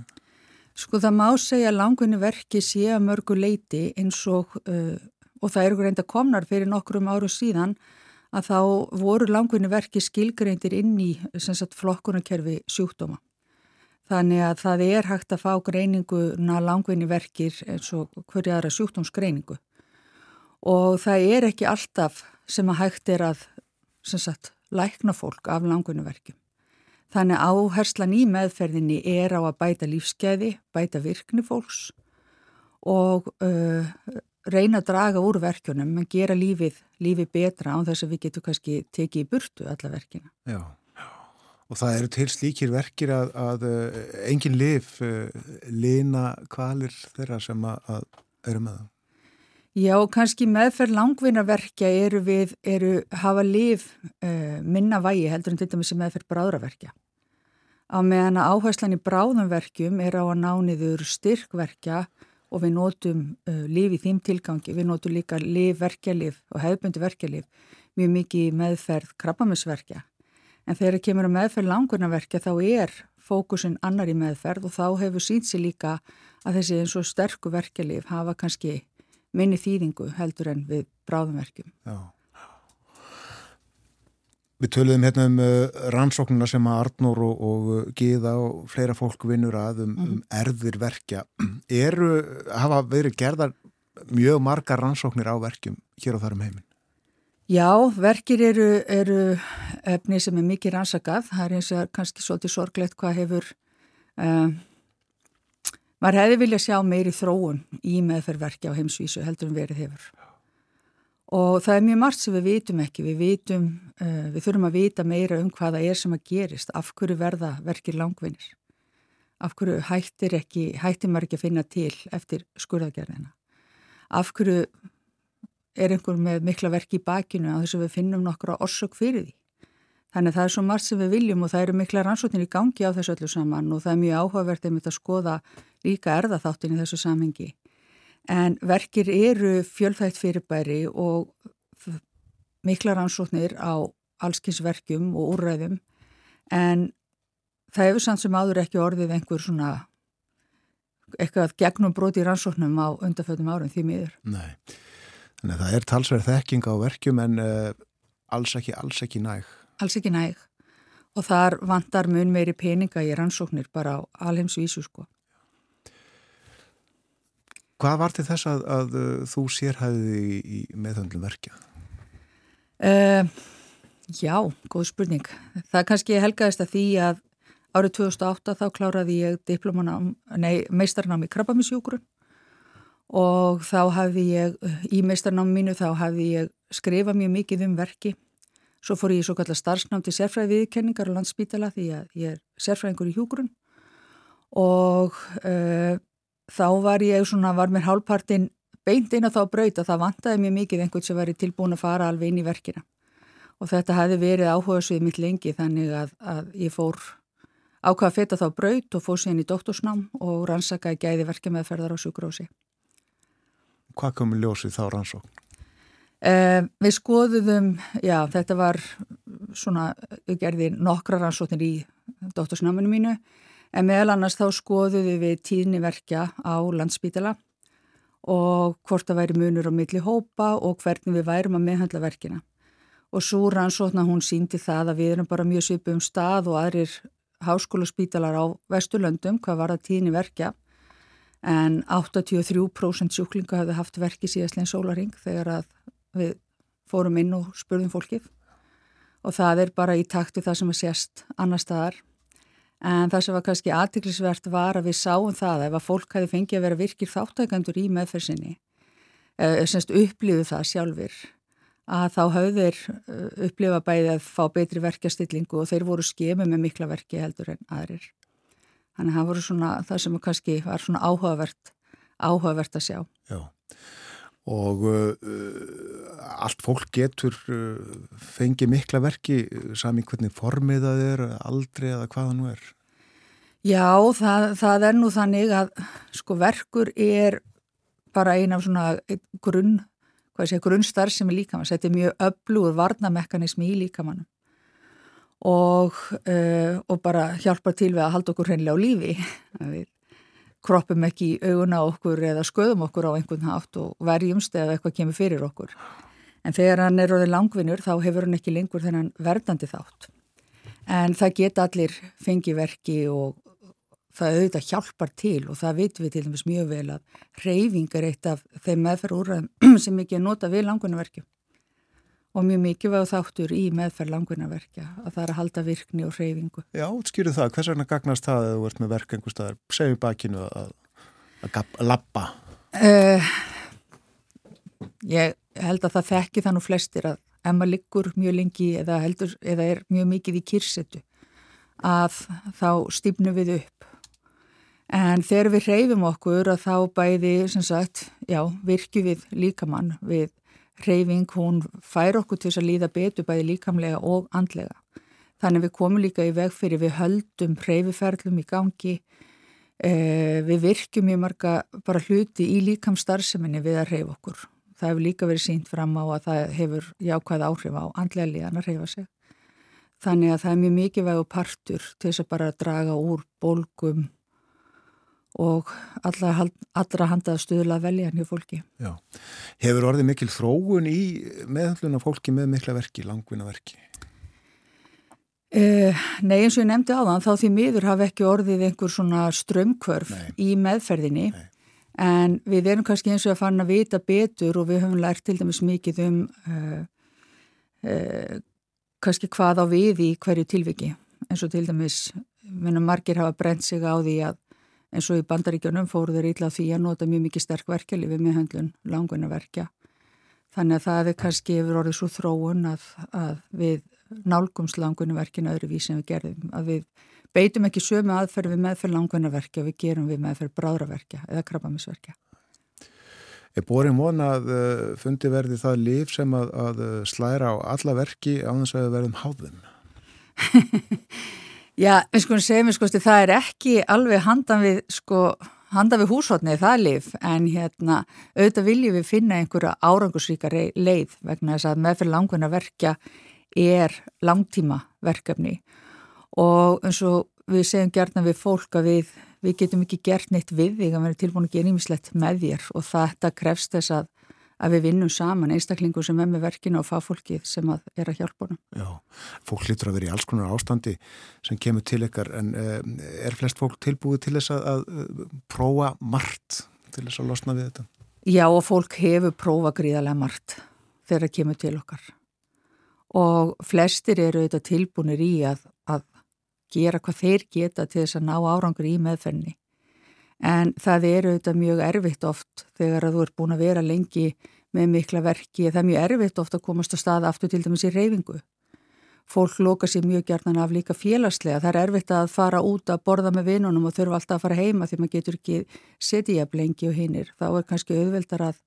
Sko það má segja að langunni verki sé að mörgu leiti eins og, uh, og það eru reynda komnar fyrir nokkrum áru síðan að þá voru langunni verki skilgreindir inn í flokkunarkerfi sjúkdóma. Þannig að það er hægt að fá greininguna langvinni verkir eins og hverja aðra sjúkdómsgreiningu. Og það er ekki alltaf sem að hægt er að sagt, lækna fólk af langvinni verkjum. Þannig áherslan í meðferðinni er á að bæta lífskeiði, bæta virkni fólks og uh, reyna að draga úr verkjunum en gera lífið, lífið betra án þess að við getum kannski tekið í burtu alla verkina. Já. Og það eru til slíkir verkir að, að uh, engin lif uh, lina kvalir þeirra sem að, að eru með það. Já, kannski meðferð langvinnaverkja eru við, eru hafa lif uh, minna vægi heldur en til dæmis meðferð bráðraverkja. Á meðan að áherslan í bráðumverkjum er á að nániður styrkverkja og við nótum lif í þým tilgangi. Við nótum líka lif, verkjalif og hefðbundi verkjalif mjög mikið meðferð krabbamisverkja en þegar það kemur að meðferð langurnaverkja þá er fókusin annar í meðferð og þá hefur sínt sér líka að þessi eins og sterku verkelif hafa kannski minni þýðingu heldur en við bráðumverkjum. Já. Við töluðum hérna um uh, rannsóknuna sem að Arnór og, og uh, Gíða og fleira fólk vinnur að um, mm. um erðir verkja. Eru, hafa verið gerðar mjög margar rannsóknir á verkjum hér og þar um heiminn? Já, verkir eru, eru efni sem er mikið rannsakað. Það er eins og kannski svolítið sorglegt hvað hefur, um, maður hefði vilja sjá meiri þróun í meðferðverki á heimsvísu heldur en verið hefur. Og það er mjög margt sem við vitum ekki. Við, vitum, uh, við þurfum að vita meira um hvaða er sem að gerist. Af hverju verða verkir langvinnir? Af hverju hættir, ekki, hættir maður ekki að finna til eftir skurðagerðina? Af hverju er einhver með mikla verk í bakinu að þess að við finnum nokkra orsök fyrir því. Þannig að það er svo margt sem við viljum og það eru mikla rannsóknir í gangi á þessu öllu saman og það er mjög áhugavert einmitt að skoða líka erðaþáttin í þessu samhengi. En verkir eru fjölþægt fyrirbæri og mikla rannsóknir á allskynnsverkjum og úrræðum en það hefur samt sem áður ekki orðið einhver svona eitthvað gegnum broti rannsóknum á undarföldum árum því miður. Nei. Þannig að það er talsverð þekking á verkjum en uh, alls ekki, alls ekki næg. Alls ekki næg og þar vantar mun meiri peninga í rannsóknir bara á alheimsvísu sko. Hvað var til þess að, að uh, þú sérhæðið í, meðhöndlum verkja? Uh, já, góð spurning. Það kannski helgaðist að því að árið 2008 þá kláraði ég meistarnám í krabbamisjúgrun og þá hafði ég, í meistarnámi mínu þá hafði ég skrifað mjög mikið um verki. Svo fór ég í svo kallar starfsnám til sérfræði viðkenningar og landsbítala því að ég er sérfræðingur í hjúgrun og uh, þá var ég svona, var mér hálfpartin beint inn á þá braut að það vantaði mjög mikið einhvern sem væri tilbúin að fara alveg inn í verkina og þetta hefði verið áhuga svið mitt lengi þannig að, að ég fór ákvaða að feta þá braut og fór síðan í doktorsnám og rannsakaði gæði verkefæðferðar á sjúkrósi. Hvað komur ljósið þá rannsókn? Uh, við skoðuðum, já þetta var svona, við gerðum nokkra rannsóknir í dóttorsnáminu mínu en meðal annars þá skoðuðum við tíðniverkja á landsbítala og hvort það væri munur á milli hópa og hvernig við værum að meðhandla verkina. Og svo rannsóknar hún síndi það að við erum bara mjög svipum stað og aðrir háskólaspítalar á Vesturlöndum, hvað var það tíðniverkja en 83% sjúklinga hafði haft verki síðastlegin sólaring þegar að við fórum inn og spurðum fólkið og það er bara í taktu það sem er sérst annar staðar en það sem var kannski aðtiklisvert var að við sáum það ef að fólk hafi fengið að vera virkir þáttækandur í meðfersinni eða semst upplýðu það sjálfur að þá hafður upplifa bæði að fá betri verkjastillingu og þeir voru skemi með mikla verki heldur en aðrir. Þannig að það voru svona það sem kannski var svona áhugavert, áhugavert að sjá. Já og uh, allt fólk getur uh, fengið mikla verki sami hvernig formið það er aldrei eða hvaða nú er. Já, það, það er nú þannig að sko verkur er bara eina af svona grunn, hvað sé, grunnstarf sem er líkamann, þetta er mjög öflugur varnamekanismi í líkamannum og, uh, og bara hjálpar til við að halda okkur hreinlega á lífi. Við kroppum ekki í auguna okkur eða sköðum okkur á einhvern hátt og verjumst eða eitthvað kemur fyrir okkur. En þegar hann er orðið langvinnur þá hefur hann ekki lengur þennan verðandi þátt. En það geta allir fengi verki og það auðvitað hjálpar til og það vitum við til dæmis mjög vel að reyfing er eitt af þeim meðferð úrraðum sem ekki er nota við langvinnarverkjum. Og mjög mikið var þáttur í meðferð langvinnarverkja að það er að halda virkni og reyfingu. Já, skýru það. Hvers vegna gagnast það að þú ert með verk einhver staðar? Segjum bakinu að, að, að lappa. Uh, ég held að það þekki það nú flestir að ef maður liggur mjög lengi eða, heldur, eða er mjög mikið í kýrsetu að þá stýpnum við upp. En þegar við reyfum okkur að þá bæði, sem sagt, já, virkju við líkamann við reyfing, hún fær okkur til að líða betur bæði líkamlega og andlega. Þannig við komum líka í veg fyrir við höldum reyfiferlum í gangi, eh, við virkjum í marga bara hluti í líkamstarfseminni við að reyfa okkur. Það hefur líka verið sínt fram á að það hefur jákvæð áhrif á andlega líðan að reyfa sig. Þannig að það er mjög mikið vegu partur til þess að bara draga úr bólgum og allra, allra handað stuðla velja hjá fólki. Já. Hefur orðið mikil þróun í meðhalduna fólki með mikla verki, langvinna verki? Uh, nei eins og ég nefndi á þann þá því miður hafa ekki orðið einhver svona strömmkvörf í meðferðinni nei. en við erum kannski eins og að fann að vita betur og við höfum lært til dæmis mikið um uh, uh, kannski hvað á við í hverju tilviki eins og til dæmis margir hafa brent sig á því að eins og í bandaríkjunum fóru þeir ítla því að nota mjög mikið sterk verkefli við meðhandlun langunna verkja. Þannig að það er kannski yfir orðið svo þróun að, að við nálgumst langunna verkina öðruvísi en við gerðum. Að við beitum ekki sömu aðferð við meðferð langunna verkja, við gerum við meðferð bráðraverkja eða krabbamisverkja. Er borin vona að uh, fundi verði það líf sem að, að slæra á alla verki á þess að verðum háðum? Já, við sko segjum við sko, það er ekki alveg handan við, sko, handan við húshotnið það lif, en hérna auðvitað viljum við finna einhverja árangusríka leið vegna þess að meðferð langvinna verkja er langtíma verkefni og eins og við segjum gertna við fólk að við, við getum ekki gert neitt við því að erum tilbúin að gera nýmislegt með þér. Og þetta krefst þess að að við vinnum saman einstaklingu sem er með verkinu og fáfólkið sem að er að hjálpa honum. Já, fólk lítur að vera í alls konar ástandi sem kemur til ykkar en uh, er flest fólk tilbúið til þess að, uh, prófa margt til þess að losna við þetta? Já og fólk hefur prófa gríðarlega margt þegar það kemur til okkar og flestir eru auðvitað tilbúinir í að, að gera hvað þeir geta til þess að ná árangur í meðferni en það eru auðvitað mjög erfitt oft þegar að þú ert búin að vera lengi með mikla verki, það er mjög erfitt oft að komast á staða aftur til dæmis í reyfingu. Fólk loka sér mjög gjarnan af líka félagslega, það er erfitt að fara út að borða með vinunum og þurfa alltaf að fara heima því maður getur ekki setið jafn lengi og hinnir, þá er kannski auðveldar að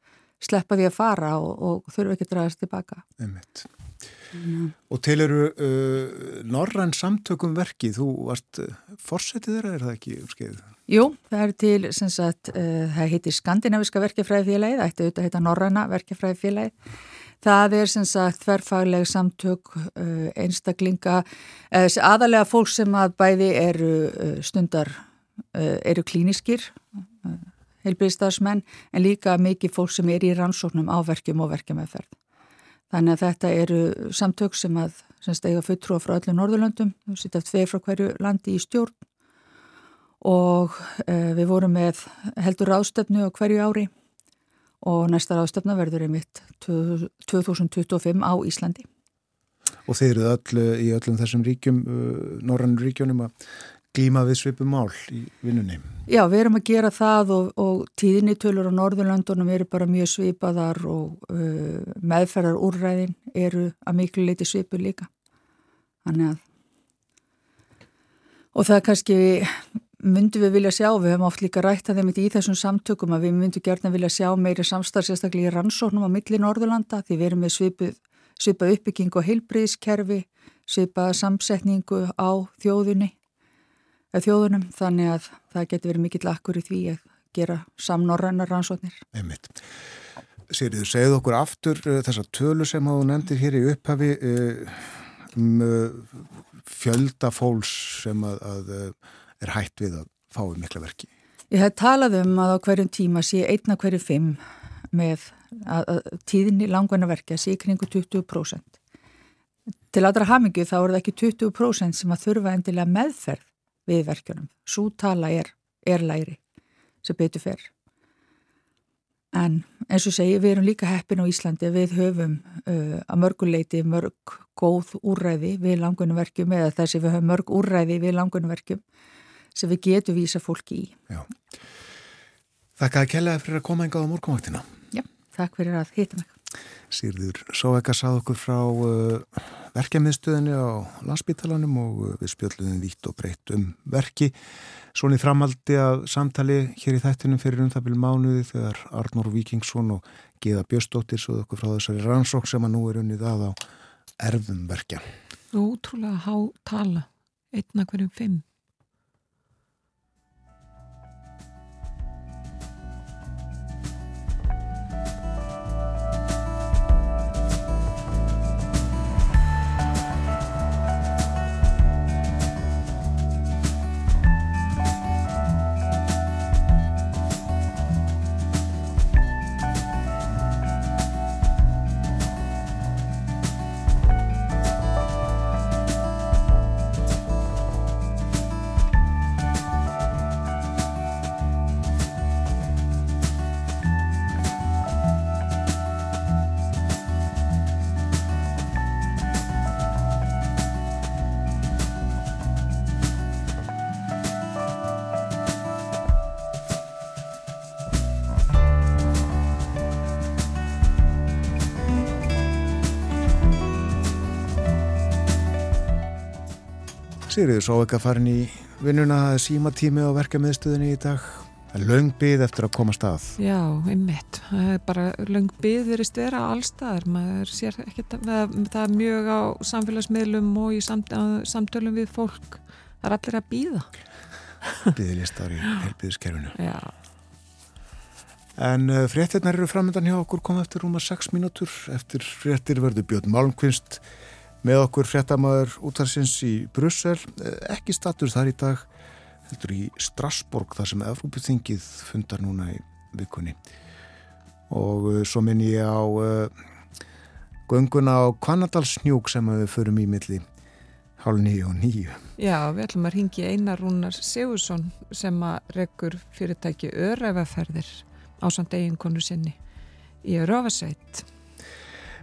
sleppa því að fara og, og þurfa ekki að draðast tilbaka. Einmitt. Mm. Og til eru uh, norrann samtökum verki, þú varst uh, fórsetið þeirra, er það ekki um skeiðu? Jú, það er til, sem sagt, uh, það heitir Skandinaviska verkefræðifélagið, ætti auðvitað að heita Norranna verkefræðifélagið. Það er sem sagt þverfagleg samtök uh, einstaklinga, uh, aðalega fólk sem að bæði eru stundar, eru klíniskir, heilbyrðistarsmenn, en líka mikið fólk sem er í rannsóknum á verkjum og verkjumæðferð. Þannig að þetta eru samtök sem að sem stega fulltrúa frá öllu Norðurlöndum, við sittum tvei frá hverju landi í stjórn og uh, við vorum með heldur ráðstöfnu á hverju ári og næsta ráðstöfna verður einmitt 2025 á Íslandi. Og þeir eru öll eh, í öllum þessum ríkjum, uh, norrannur ríkjunum að glíma við svipum mál í vinnunni. Já, við erum að gera það og, og tíðnitölur á Norðurlöndunum eru bara mjög svipaðar og uh, meðferðar úrræðin eru að miklu leiti svipu líka. Þannig að og það kannski myndum við vilja sjá, við höfum oft líka rætt að þeim í þessum samtökum að við myndum gerna vilja sjá meiri samstarf sérstaklega í rannsóknum á milli Norðurlanda því við erum með svipu, svipa uppbyggingu og heilbriðskerfi, svipa samsetningu á þjóðunni, þjóðunum, þannig að það getur verið mikill akkur í því að gera samnorrannar rannsóknir. Einmitt. Sýriður, segðu okkur aftur uh, þessa tölu sem þú nefndir hér í upphafi um fjölda fólks sem að, að er hætt við að fái mikla verki. Ég hef talað um að á hverjum tíma sé einna hverju fimm með að, að tíðinni langvæna verkja sé kringu 20%. Til aðra hamingu þá er það ekki 20% sem að þurfa endilega meðferð við verkjunum. Svo tala er, er læri sem betur fer. En eins og segi, við erum líka heppin á Íslandi, við höfum uh, að mörguleiti mörg góð úrræði við langunverkjum eða þessi við höfum mörg úrræði við langunverkjum sem við getum vísa fólki í. Já. Þakka að kellaði fyrir að koma engað á morgunvaktina. Já, takk fyrir að hita mig. Sýrður Sóveka sað okkur frá uh, verkefniðstöðinni á landsbítalanum og uh, við spjöldluðum vítt og breytt um verki. Svonið framaldi að samtali hér í þættinum fyrir um það byrju mánuði þegar Arnór Víkingsson og Gíða Björstóttir svo okkur frá þessari rannsók sem að nú er unnið að á erfum verkja. Útrúlega há tala, einna hverjum fimm. Sigriður Sóveka farin í vinnuna, símatími á verkefniðstöðinni í dag. Það er löng eftir að koma stað. Já, einmitt. Það er bara löng byð verist vera allstaðar. Maður sér ekkert að það er mjög á samfélagsmiðlum og í samt, samtölum við fólk. Það er allir að býða. Byðlistar í helbiðiskerfinu. Já. En uh, fréttirnar eru framöndan hjá okkur koma eftir rúma 6 mínútur. Eftir fréttir verður Björn Malmqvist með okkur fréttamaður útarsins í Brussel. Ekki statur þar í dag, heldur í Strasborg þar sem Evrópuþingið fundar núna í vikunni. Og uh, svo minn ég á uh, gönguna á Kvanadalsnjúk sem við förum í milli hálf nýju og nýju. Já, við ætlum að ringi Einar Rúnar Sigursson sem að reggur fyrirtæki öræfaferðir á samt eiginkonu sinni í Röfasveit.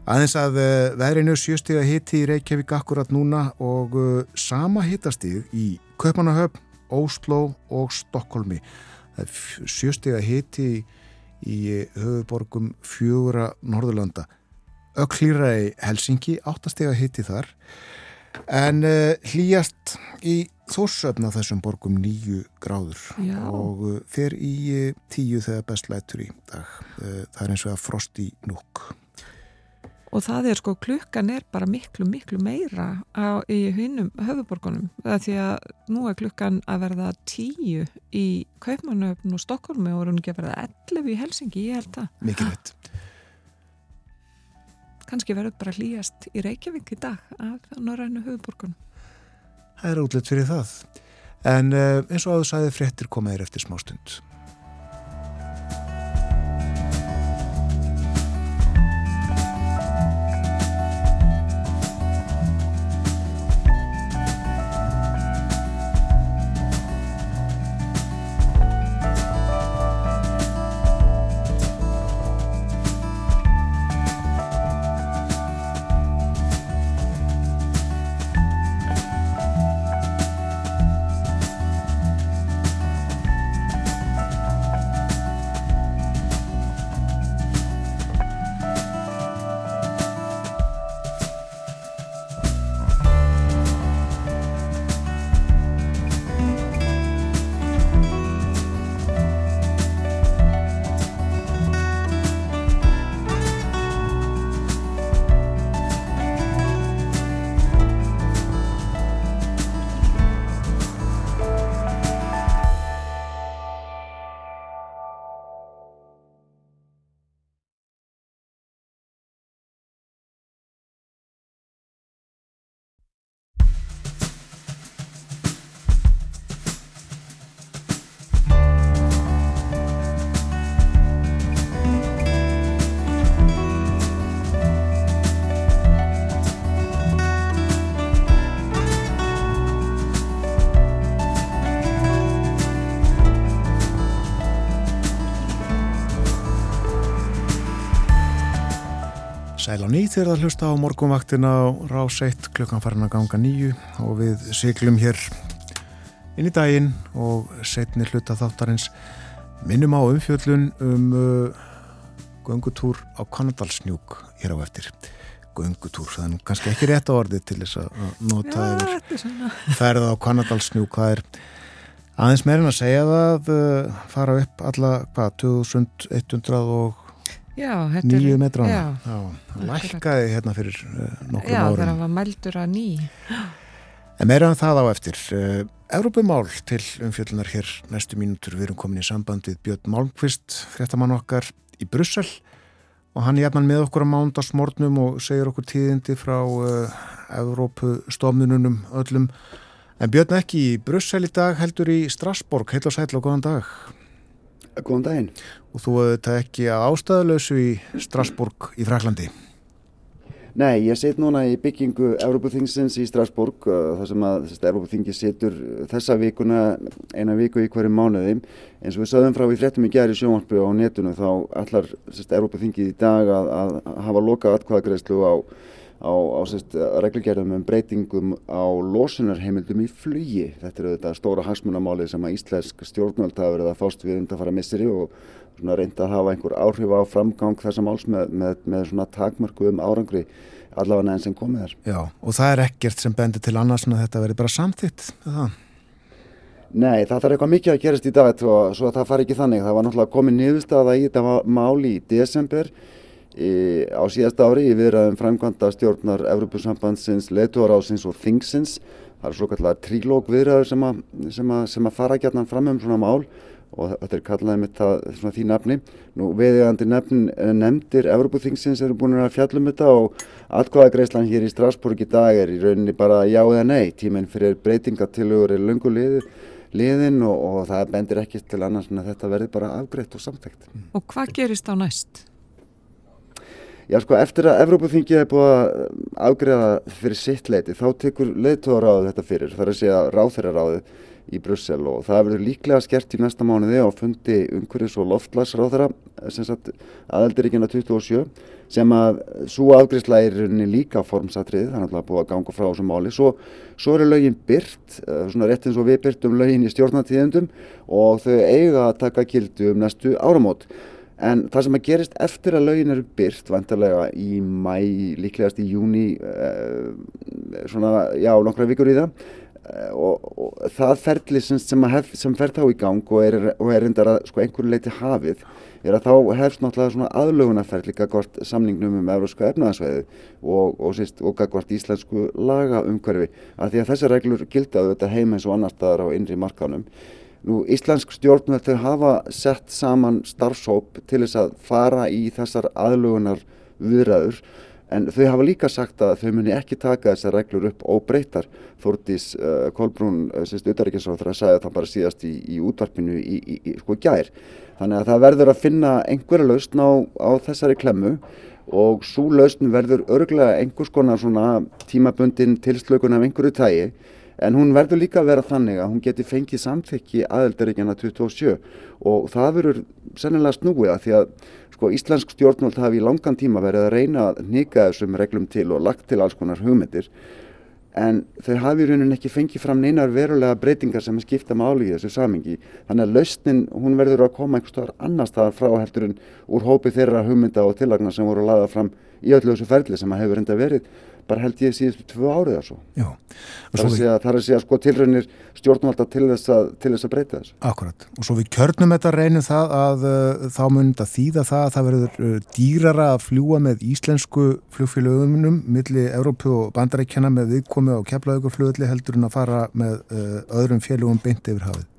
Aðeins að uh, veðrinu sjöstiga hitti í Reykjavík akkurat núna og uh, sama hittastig í Kaupanahöfn, Ósló og Stokkólmi. Það er sjöstiga hitti í, í höfuborgum fjögura Norðurlanda. Öklýra í Helsingi, áttastega hitti þar. En hlýjast í þórsöfna þessum borgum nýju gráður Já. og fer í tíu þegar best lætur í dag. Það er eins og að frost í núk. Og það er sko, klukkan er bara miklu, miklu meira á, í hinnum höfuborgunum. Það því að nú er klukkan að verða tíu í Kaupmannöfn og Stokkólmi og er hún ekki að verða 11 í Helsingi, ég held það. Mikið veit. kannski verður bara hlýjast í Reykjavík í dag af norrænu höfuborgunum. Það er útlitt fyrir það. En uh, eins og áður sæði fréttir komaðir eftir smá nýtt þegar það hlusta á morgunvaktina á rás 1 klukkan farin að ganga nýju og við siglum hér inn í daginn og setni hluta þáttarins minnum á umfjöllun um uh, göngutúr á Kanadalsnjúk hér á eftir. Göngutúr, er nú kannski ekki rétt á orði til þess að nota yfir er ferða á Kanadalsnjúk það er aðeins meirinn að segja það uh, fara upp alla hvað, 2100 og nýju er... metrana Já, Já, lækkaði hérna fyrir uh, nokkrum já árum þegar hann var mældur að ný. En meira en það á eftir. Uh, Evrópumál til umfjöllunar hér næstu mínútur. Við erum komin í samband við Björn Malmqvist, fréttamann okkar í Brussel og hann er jafnan með okkur á mándagsmórnum og segir okkur tíðindi frá uh, Evrópustofnununum öllum. En Björn ekki í Brussel í dag heldur í Strasborg. Heil og sæl og góðan dag. Góðan daginn. Og þú auðvitað ekki að ástæðuleysu í Strasborg í Fraklandi. Nei, ég set núna í byggingu Európaþingsins í Strasbourg uh, þar sem að Európaþingi setur þessa vikuna eina viku í hverju mánuði eins og við sögðum frá í fréttum í gerði sjónvarpu á netinu þá allar Európaþingi í dag að, að hafa loka atkvæðagreðslu á, á, á sérst, reglugerðum um breytingum á losunarheimildum í flugi. Þetta er auðvitað stóra hagsmunamáli sem að íslensk stjórnvöld hafa verið að fást við undan fara misseri og reynda að hafa einhver áhrif á framgang þessa máls með, með, með svona takmörku um árangri allavega enn sem komið er. Já, og það er ekkert sem bendir til annars en þetta verði bara samþitt. Það. Nei, það þarf eitthvað mikið að gerast í dag svo að það fari ekki þannig. Það var náttúrulega komið niðurstaða í þetta máli í desember í, á síðast ári í viðræðum framkvæmda stjórnar Evropasambandsins, leituarásins og þingsins. Það er svo kallar trílóg viðræður sem, sem, sem að fara gætnan fram um svona mál og þetta er kallaðið með það, því nafni. Nú viðegandi nefn, nefndir Evropaþingsins eru búin að fjallum þetta og atkvæðagreislan hér í Strasbourg í dag er í rauninni bara já eða nei. Tíminn fyrir breytingatilögur er lungu liðu liðin og, og það bendir ekki til annars en að þetta verði bara afgreitt og samtækt. Og hvað gerist á næst? Já sko eftir að Evrópaþingið er búið að afgreiða fyrir sitt leiti þá tekur leiðtóðaráðu þetta fyrir, það er að segja ráþæraráðu í Brussel og það verður líklega skert í næsta mánuði á fundi umhverjus og loftlagsráþæra sem sagt aðeldiríkina 27 sem að svo afgriðsla er rauninni líka formsatrið, það er náttúrulega búið að ganga frá þessum máli, svo, svo eru lögin byrt, svona rétt eins og við byrtum lögin í stjórnatíðendum og þau eiga að taka kildu um næstu áramót. En það sem að gerist eftir að lögin eru byrt, vantarlega í mæ, líklegast í júni, eh, svona, já, nokkra vikur í það, eh, og, og það ferli sem, sem, sem fer þá í gang og er, og er reyndar að sko, einhverju leiti hafið, er að þá hefst náttúrulega svona aðlögunarferli gagvart samningnum um európska efnaðasveiði og, og, síst, og gagvart íslensku laga umhverfi, af því að þessar reglur gilda auðvitað heim eins og annar staðar á innri markanum. Nú, Íslensk stjórnvöld þau hafa sett saman starfsóp til þess að fara í þessar aðlugunar viðræður En þau hafa líka sagt að þau muni ekki taka þessar reglur upp óbreytar. Þórdís uh, Kolbrún, uh, sérst utaríkisráður, að sagði það bara síðast í, í útvarpinu í, í, í sko gær. Þannig að það verður að finna einhverja lausn á, á þessari klemmu og svo lausn verður örglega einhvers konar svona tímabundin tilslökun af einhverju tægi en hún verður líka að vera þannig að hún geti fengið samþykki aðeldaríkjana 27 og það verður sennilega snúið að því að sko íslensk stjórnvöld hafi í langan tíma verið að reyna að nýka þessum reglum til og lagt til alls konar hugmyndir. En þau hafi í rauninni ekki fengið fram neinar verulega breytingar sem skipta máli í þessu samingi þannig að lausnin hún verður að koma einhver staðar annar staðar frá heldur en úr hópi þeirra hugmynda og tillagna sem voru laðað fram í öllu þessu ferli sem að hefur enda verið bara held ég síðustu tvö árið að svo. Já. Það er segja, það er að segja sko tilraunir stjórnvalda til þess að, til þess að breyta þessu. Akkurat. Og svo við kjörnum þetta reynum það að uh, þá mun þetta þýða það að það verður uh, dýrara að fljúa með íslensku flugfélögumunum milli Európu og bandarækjana með viðkomi á keflaðugur flugulli heldur en að fara með uh, öðrum félögum beint yfir hafið.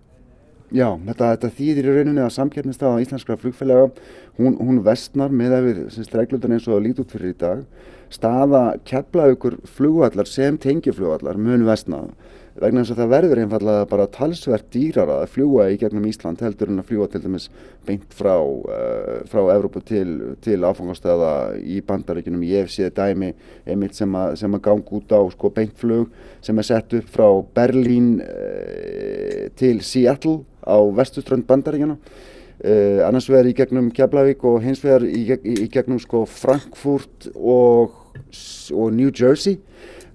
Já, þetta, þetta þýðir í rauninni að samkeppnistafa íslenskra flugfélaga, hún, hún vestnar með að við reglundan eins og það lít út fyrir í dag. Staða keflaugur flugvallar sem tengiflugvallar mun vestna vegna þess að það verður einfallega bara talsvert dýrara að fljúa í gegnum Ísland heldur en að fljúa til dæmis beint frá, uh, frá Evrópu til, til áfangastæða í bandaríkunum. Ég hef séð dæmi einmitt sem að, að ganga út á sko, beintflug sem er sett upp frá Berlín uh, til Seattle á vestuströnd bandaríkjana. Uh, annars vegar í gegnum Keflavík og hins vegar í, í, í gegnum sko, Frankfurt og, og New Jersey.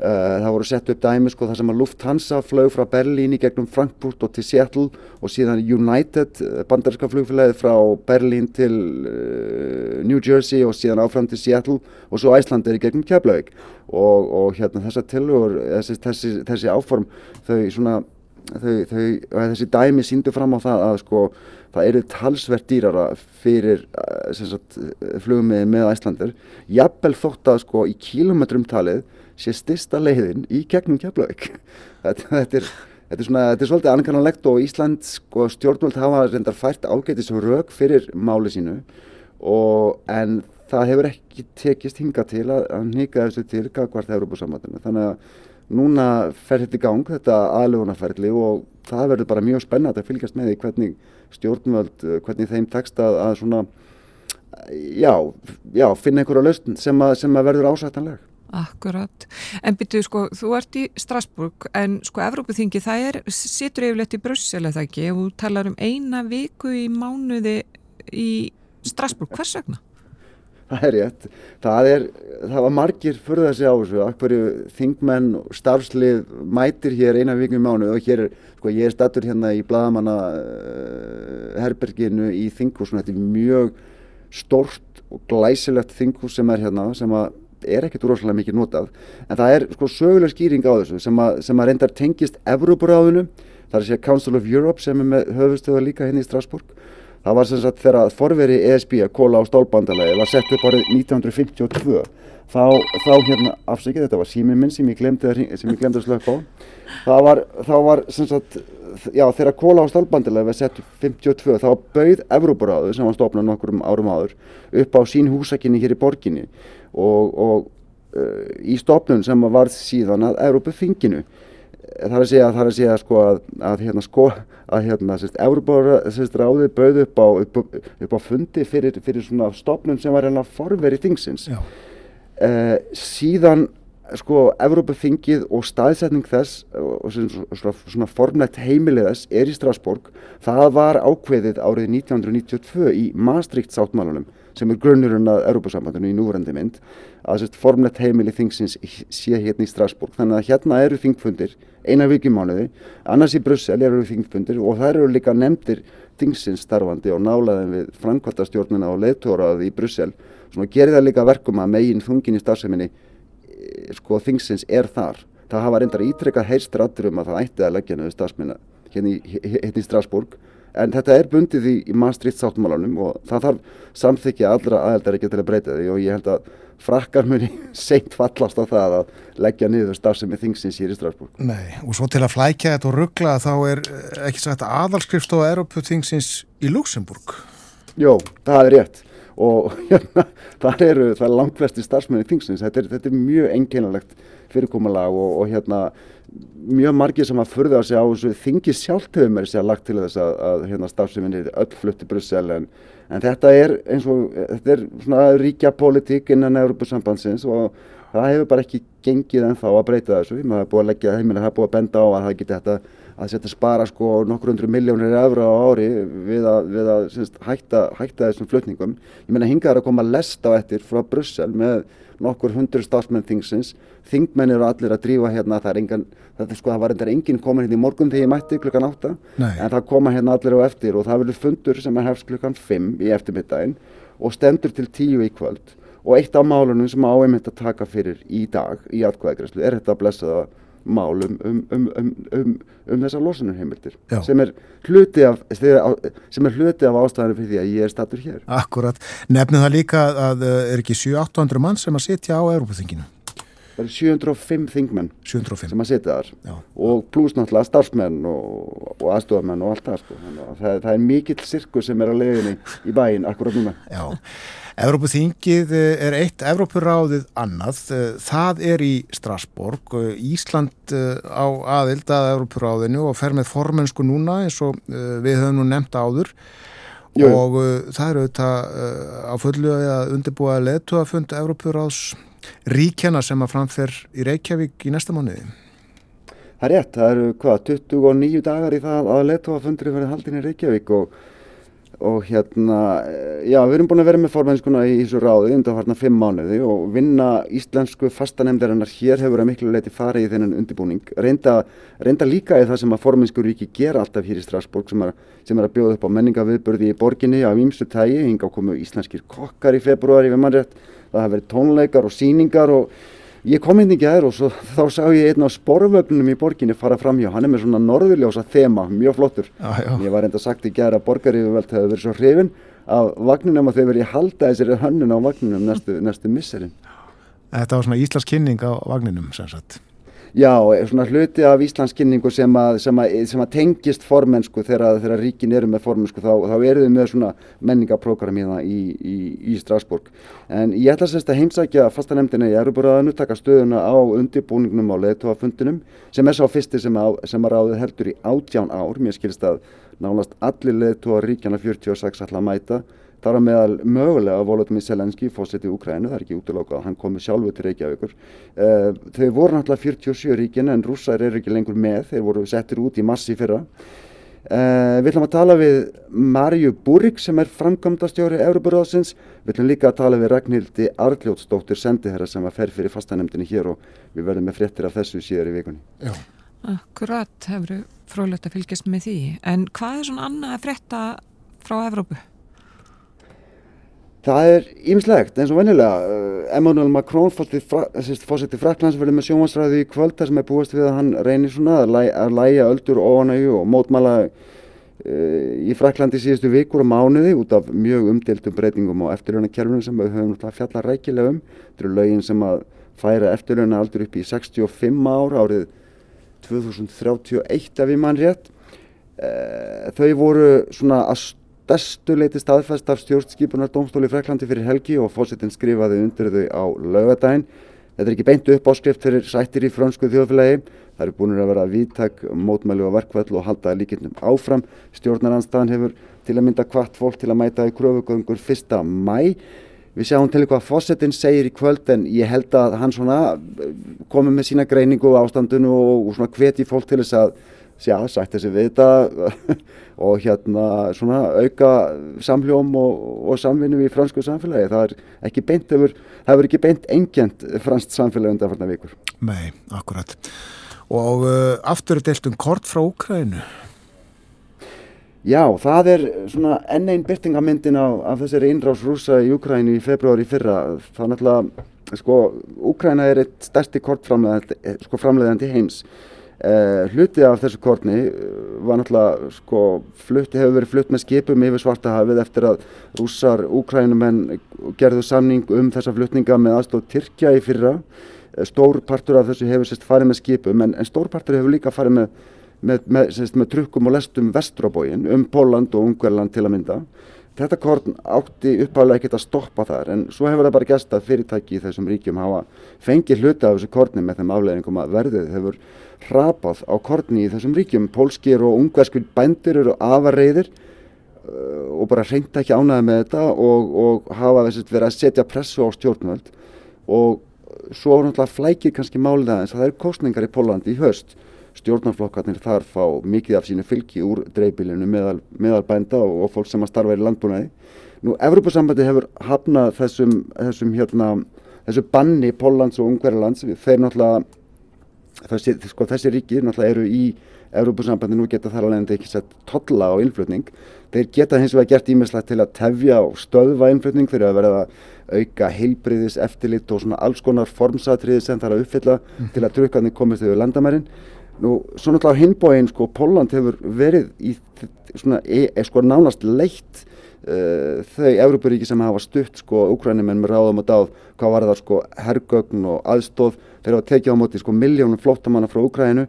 Uh, það voru sett upp dæmi sko þar sem að Lufthansa flög frá Berlín í gegnum Frankfurt og til Seattle og síðan United bandarinska flugfélagið frá Berlín til uh, New Jersey og síðan áfram til Seattle og svo Æsland er í gegnum Keflavík og, og hérna þessar tilugur, þessi, þessi, þessi áform þau svona þau, þau, þessi dæmi síndu fram á það að sko það eru talsvert dýrara fyrir sagt, flugum með, Æslandir jafnvel þótt að sko í kílometrum talið sé stista leiðin í gegnum Keflavík þetta, þetta Þetta er, svona, þetta er svolítið ankannanlegt og Ísland sko, stjórnvöld hafa reyndar fært ágætis rauk fyrir máli sínu og, en það hefur ekki tekist hinga til að, að nýka þessu til gagvart Európa-samvættinu. Þannig að núna fer þetta í gang, þetta aðlugunarferðli og það verður bara mjög spennat að fylgjast með því hvernig stjórnvöld, hvernig þeim tekst að, að svona, já, já, finna einhverja lausn sem, sem að verður ásættanleg. Akkurat, en byrju sko, þú ert í Strasburg en sko Evrópuþingi það er, situr yfirleitt í Brussel eða ekki og talar um eina viku í mánuði í Strasburg, hvers vegna? Það er rétt, það er, það var margir fyrir þessi á þessu, akkurju þingmenn og starfslið mætir hér eina viku í mánuði og hér er, sko ég er stattur hérna í Bladamanna herberginu í þinghúsinu, þetta er mjög stort og glæsilegt þinghús sem er hérna sem að er ekkert rosalega mikið notað. En það er sko söguleg skýring á þessu sem að, sem að reyndar tengist Evrópuráðinu. Það er segja Council of Europe sem er með höfustöða líka hérna í Strasbourg það var sem sagt þegar forveri ESB að kóla á stálbandalagi var sett upp árið 1952 þá, þá hérna afsækið þetta var síminn minn sem ég glemdi að, að slöpa á. Það var, þá var sem sagt já þegar kóla á stálbandalagi var sett upp 52 þá bauð Evrópuráðu sem var stofnað nokkur árum áður upp á sín húsakinni hér í borginni og, og uh, í stopnun sem var síðan að Európa-þinginu það er að segja, það er að segja sko að, að hérna sko að hérna sérst Európa-ráði bauð upp á, upp, upp á fundi fyrir, fyrir svona stopnun sem var hérna forverið þingsins. Uh, síðan sko Európa-þingið og staðsetning þess og svona, svona formlegt heimilið þess er í Strasbourg. Það var ákveðið árið 1992 í Maastricht sáttmálunum sem er grunnurinn að Európa-sambandinu í núverandi mynd að sérst formlegt heimili þingsins sé hérna í Strasbourg. Þannig að hérna eru þingfundir eina viki mánuði annars í Brussel eru þingfundir og það eru líka nefndir þingsins starfandi og nálaðin við framkvæmtastjórnina og leðtóraði í Brussel. Svona gerir það líka verkum að megin þungin í starfseminni sko þingsins er þar það hafa reyndar ítrekkað heilstir allir um að það ætti að leggja niður stafsminna hérna í, hérna í Strasbourg en þetta er bundið í, í Maastricht sáttmálanum og það þarf samþykja allra aðeldar ekki til að breyta því og ég held að frakkar muni seint fallast á það að leggja niður stafsemi þingsins hér í Strasbourg. Nei, og svo til að flækja þetta og ruggla þá er ekki sagt aðalskrifstofa Európu þingsins í Luxemburg. Jó, það er rétt og hérna, það eru, það langt flesti starfsmenni þingsins, þetta er, þetta er mjög einkennalegt fyrirkomulag og, og hérna mjög margir sem að furða sig á þessu. Þingi sjálft hefur mér sér lagt til þess að, að hérna starfseminni er öll flutti Brussel en, en þetta er eins og þetta er svona ríkja politík innan Európusambandsins og það hefur bara ekki gengið ennþá að breyta þessu. Maður er búið að leggja heimilega, það er búið að benda á að það geti þetta að setja spara sko nokkur hundru miljónir efra á ári við að, við að syns, hætta, hætta þessum flutningum. Ég meina hingað er að koma lest á ettir frá Brussel með nokkur hundur stafsmenn þingsins. Þingmenn eru allir að drífa hérna það er engan, þetta sko það var endur enginn komin hérna í morgun þegar ég mætti klukkan átta Nei. en það koma hérna allir á eftir og það verður fundur sem er hefst klukkan 5 í eftirmiddaginn og stendur til 10 í kvöld. Og eitt af málunum sem á einmitt að taka fyrir í dag í atkvæðagræslu er þetta að blessa það mál um, um, um, um, um, þessar losunarheimildir sem er hluti af sem er hluti af ástæðanum fyrir því að ég er statur hér. Akkurat, nefnum það líka að er ekki 700-800 mann sem að sitja á Európaþinginu það eru 705 þingmenn 705 sem að sitja þar. Já. og pluss náttúrulega starfsmenn og, og aðstofamenn og allt það sko. Það, það er mikill sirkus sem er að leiðinni í bæinn akkurat núna. Já, Evrópuþingið eh, er eitt, Evrópuráðið annað, Eh, það er í Strasborg, Eh, Ísland á aðild að Evrópuráðinu og fer með formensku núna eins og við höfum nú nefnt áður. Jú, og það eru þetta á fullu að undirbúa leðtúafund Evrópuráðs ríkjana sem að framfer í Reykjavík í næsta mánuði. Það er rétt, það eru hvað, 29 dagar í það að letóafundri verið haldin í Reykjavík og, og hérna, já, við erum búin að vera með formennskuna í þessu ráði undanfarnar fimm mánuði og vinna íslensku fastanemdarinnar hér hefur að miklu leiti farið í þennan undirbúning. Reynda, reynda líka í það sem að formennsku ríki gera alltaf hér í Strasbourg sem er, sem er að bjóða upp á menningaviðbörði í borginni af ímsu tægi, hinga komu íslenskir kokkar í februari við mannrétt, það hafa verið tónleikar og síningar og Ég kom inn í gæður og svo, þá sá ég einn á sporvögnunum í borginni fara fram hjá. Hann er með svona norðurljósa þema, mjög flottur. Já. Ég var enda sagt í gæður að borgarífuvelt hefði verið svo hrifin af vagninum að þau verið halda þessari hönnun á vagninum næstu, næstu misserinn. Þetta var svona Íslands kynning á vagninum sem sagt. Já, svona hluti af Íslandskynningu sem að, sem að, sem að tengist formennsku þegar, þegar ríkin eru með formennsku þá, þá eru þau með svona menningaprógram hérna í, í, í Strasbourg. En ég ætla sérst að heimsækja fastanemdina í Eruburðaðinu, taka stöðuna á undirbúningnum á leðtóafundinum sem er sá fyrsti sem að, sem að ráðið heldur í átján ár. Mér skilst að nálast allir leðtóa ríkjana 46 ætla að mæta. Þar á meðal mögulega Volodymyr Selenski, fósetti í Ukrænu, það er ekki útlokað að hann komi sjálfur til Reykjavíkur. Uh, þau voru náttúrulega 47 ríkin en rússar eru ekki lengur með, þeir voru settir út í massi fyrra. Uh, við ætlum að tala við Marju Búrik sem er framkvæmdastjóri Európaráðsins. Við ætlum líka að tala við Ragnhildi Arljótsdóttir sendiherra sem að fer fyrir fastanemdini hér og við verðum með fréttir af þessu síðar í vikunni. Já. Akkurat hefur frólægt að fylgjast með því. En hvað er svona annað að frétta frá Evrópu? Það er ýmislegt eins og venjulega. Uh, Emmanuel Macron fórseti Fraklands verður með sjónvarsræðu í kvöld þar sem er búist við að hann reynir svona að, læ, að læja öldur óanægu og mótmæla uh, í Fraklandi síðustu vikur og mánuði út af mjög umdeltum breytingum á eftirljónakerfinu sem við höfum fjallað rækilega um. Þetta eru lögin sem að færa eftirljóna aldur upp í 65 ár árið 2031 ef ég mann rétt. Uh, þau voru svona að stærstu leiti staðfæst af stjórnskipunar domstóli Freklandi fyrir helgi og fósittin skrifaði undir þau á laugadaginn. Þetta er ekki beint upp áskrift fyrir sættir í frönsku þjóðfélagi. Það eru búin að vera viðtak, mótmæli og verkvall og halda líkindum áfram. Stjórnaranstaðan hefur til að mynda hvart fólk til að mæta í kröfugöngur 1. mæ. Við sjáum til hvað fósittin segir í kvöld en ég held að hann svona komi með sína greiningu á ástandinu og svona hveti fólk til þess að já, sætti þessi við þetta og hérna svona auka samljóm og, og samvinnu í fransku samfélagi. Það er ekki beint, hefur, það hefur ekki beint engjent franskt samfélagi undan farnar vikur. Nei, akkurat. Og uh, aftur er deilt um kort frá Úkrænu. Já, það er svona enn einn byrtingamyndin af, af þessari innrás rúsa í Úkrænu í februari fyrra. Það er náttúrulega, sko, Úkræna er eitt stærsti kortframleðandi sko, framleiðandi heims. Uh, hluti af þessu kortni var náttúrulega sko, flutt, hefur verið flutt með skipum yfir Svartahafið eftir að rússar, úkrænumenn gerðu samning um þessa flutninga með aðstóð Tyrkja í fyrra. Uh, stór partur af þessu hefur sérst farið með skipum en, en stór partur hefur líka farið með, með, með, sérst, með trukkum og lestum vestur á bógin um Póland og Ungverland til að mynda þetta korn átti uppálega ekkert að stoppa þar en svo hefur það bara gæst að fyrirtæki í þessum ríkjum hafa fengið hluti af þessu korni með þeim afleðingum að verðið hefur hrapað á korni í þessum ríkjum. Pólskir og ungverskir bændir eru afarreiðir uh, og bara reynda ekki ánæði með þetta og, og hafa verið að setja pressu á stjórnvöld og svo náttúrulega flækir kannski málið aðeins að það eru kostningar í Pólandi í höst stjórnarflokkarnir þar fá mikið af sínu fylgi úr dreifbílinu meðal, meðal bænda og, og fólk sem að starfa í landbúnaði. Nú, Evropasambandi hefur hafnað þessum, þessum hérna, þessu banni Póllands og Ungverðarlands, þeir náttúrulega, þessi, sko, þessi ríki náttúrulega eru í Evropasambandi nú geta þar alveg ekki sett tolla á innflutning. Þeir geta hins vegar gert ímislegt til að tefja og stöðva innflutning þegar það verða auka heilbriðis, eftirlit og svona alls konar formsatriði sem það er að uppfylla mm. til að drukkanir komist yfir landamærin. Nú, svo náttúrulega á hinbóin, sko, Póland hefur verið í svona, e, e, sko, nánast leitt uh, þau Európaríki sem hafa stutt, sko, Ukrænumenn með ráðum og dáð, hvað var það, sko, herrgögn og aðstóð, þeir hafa tekið á móti, sko, miljónum flottamanna frá Ukrænu,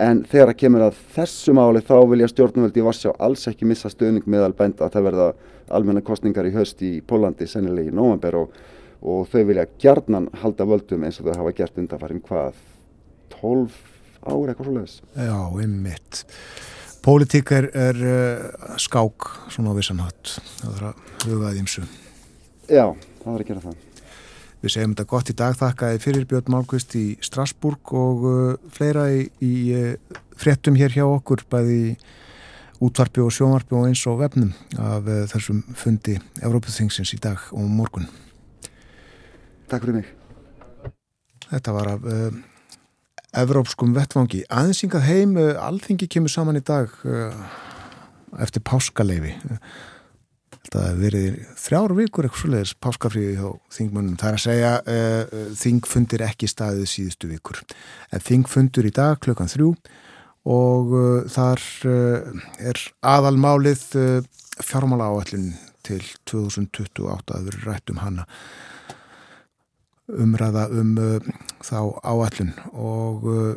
en þegar það kemur að þessu máli þá vilja stjórnvöldi í Vassjá alls ekki missa stöðning meðal bænda. Að það verða almenna kostningar í höst í Pólandi, sennilega í nóvember og, og þau vilja gjarnan halda völdum eins og þau hafa gert undanfarið hvað, 12 ár eitthvað svo leiðis. Já, einmitt. Pólitík er, er uh, skák svona á vissanhatt. Það þarf að hugaði ímsu. Já, það þarf að gera það. Við segjum þetta gott í dag. Þakkaði fyrir Björn Málkvist í Strasburg og uh, fleira í, í uh, fréttum hér hjá okkur, bæði útvarpi og sjónvarpi og eins og vefnum af þessum fundi Európaþingsins í dag og morgun. Takk fyrir mig. Þetta var af Evrópskum vettvangi. Aðeinsingað heim, uh, alþingi kemur saman í dag uh, eftir páskaleifi. Þetta hefur verið þrjár vikur eitthvað svoleiðis páskafríði hjá þingmönnum. Það er að segja uh, þingfundir ekki staðið síðustu vikur. En þingfundur í dag klukkan þrjú og þar er aðalmálið fjármála áallin til 2028 að vera rætt um hana umræða um uh, þá áallun og uh,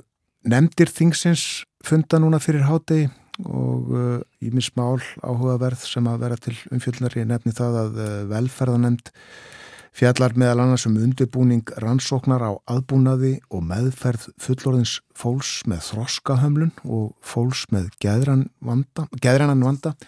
nefndir þingsins funda núna fyrir hádegi og í uh, minn smál áhugaverð sem að vera til umfjöldnar ég nefni það að velferðanemnd fjallar meðal annars um undirbúning rannsóknar á aðbúnaði og meðferð fullorðins fólks með þroskahömlun og fólks með geðrannan vanda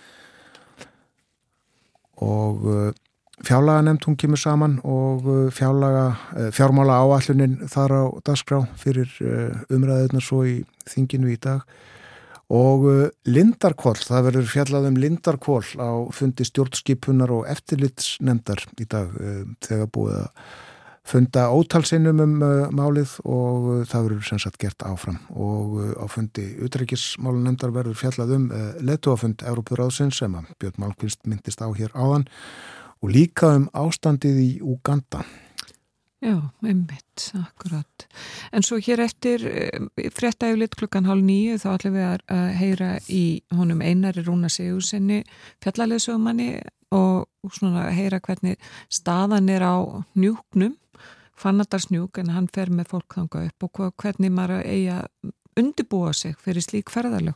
og Fjárlaga nefnd hún kemur saman og uh, fjárlaga, uh, fjármála áallunin þar á dagskrá fyrir uh, umræðunar svo í þinginu í dag. Og Lindarkvól, það verður fjallað um Lindarkvól á fundi stjórnskipunar og eftirlitsnemndar í dag þegar búið að funda ótalsinnum um málið og það verður sem sagt gert áfram. Og á fundi utreikismálunemndar verður fjallað um letuafund Európur áðsins sem að Björn Málkvist myndist á hér áðan og líka um ástandið í Uganda. Já, einmitt, akkurat. En svo hér eftir eh, frettæflit klukkan hálf nýju þá ætlum við að heyra í honum einari Rúna Sigursenni fjallarleðsögumanni og svona heyra hvernig staðan er á njúknum, fannadarsnjúk en hann fer með fólk þanga upp og hvernig maður eiga undibúa sig fyrir slík ferðarlög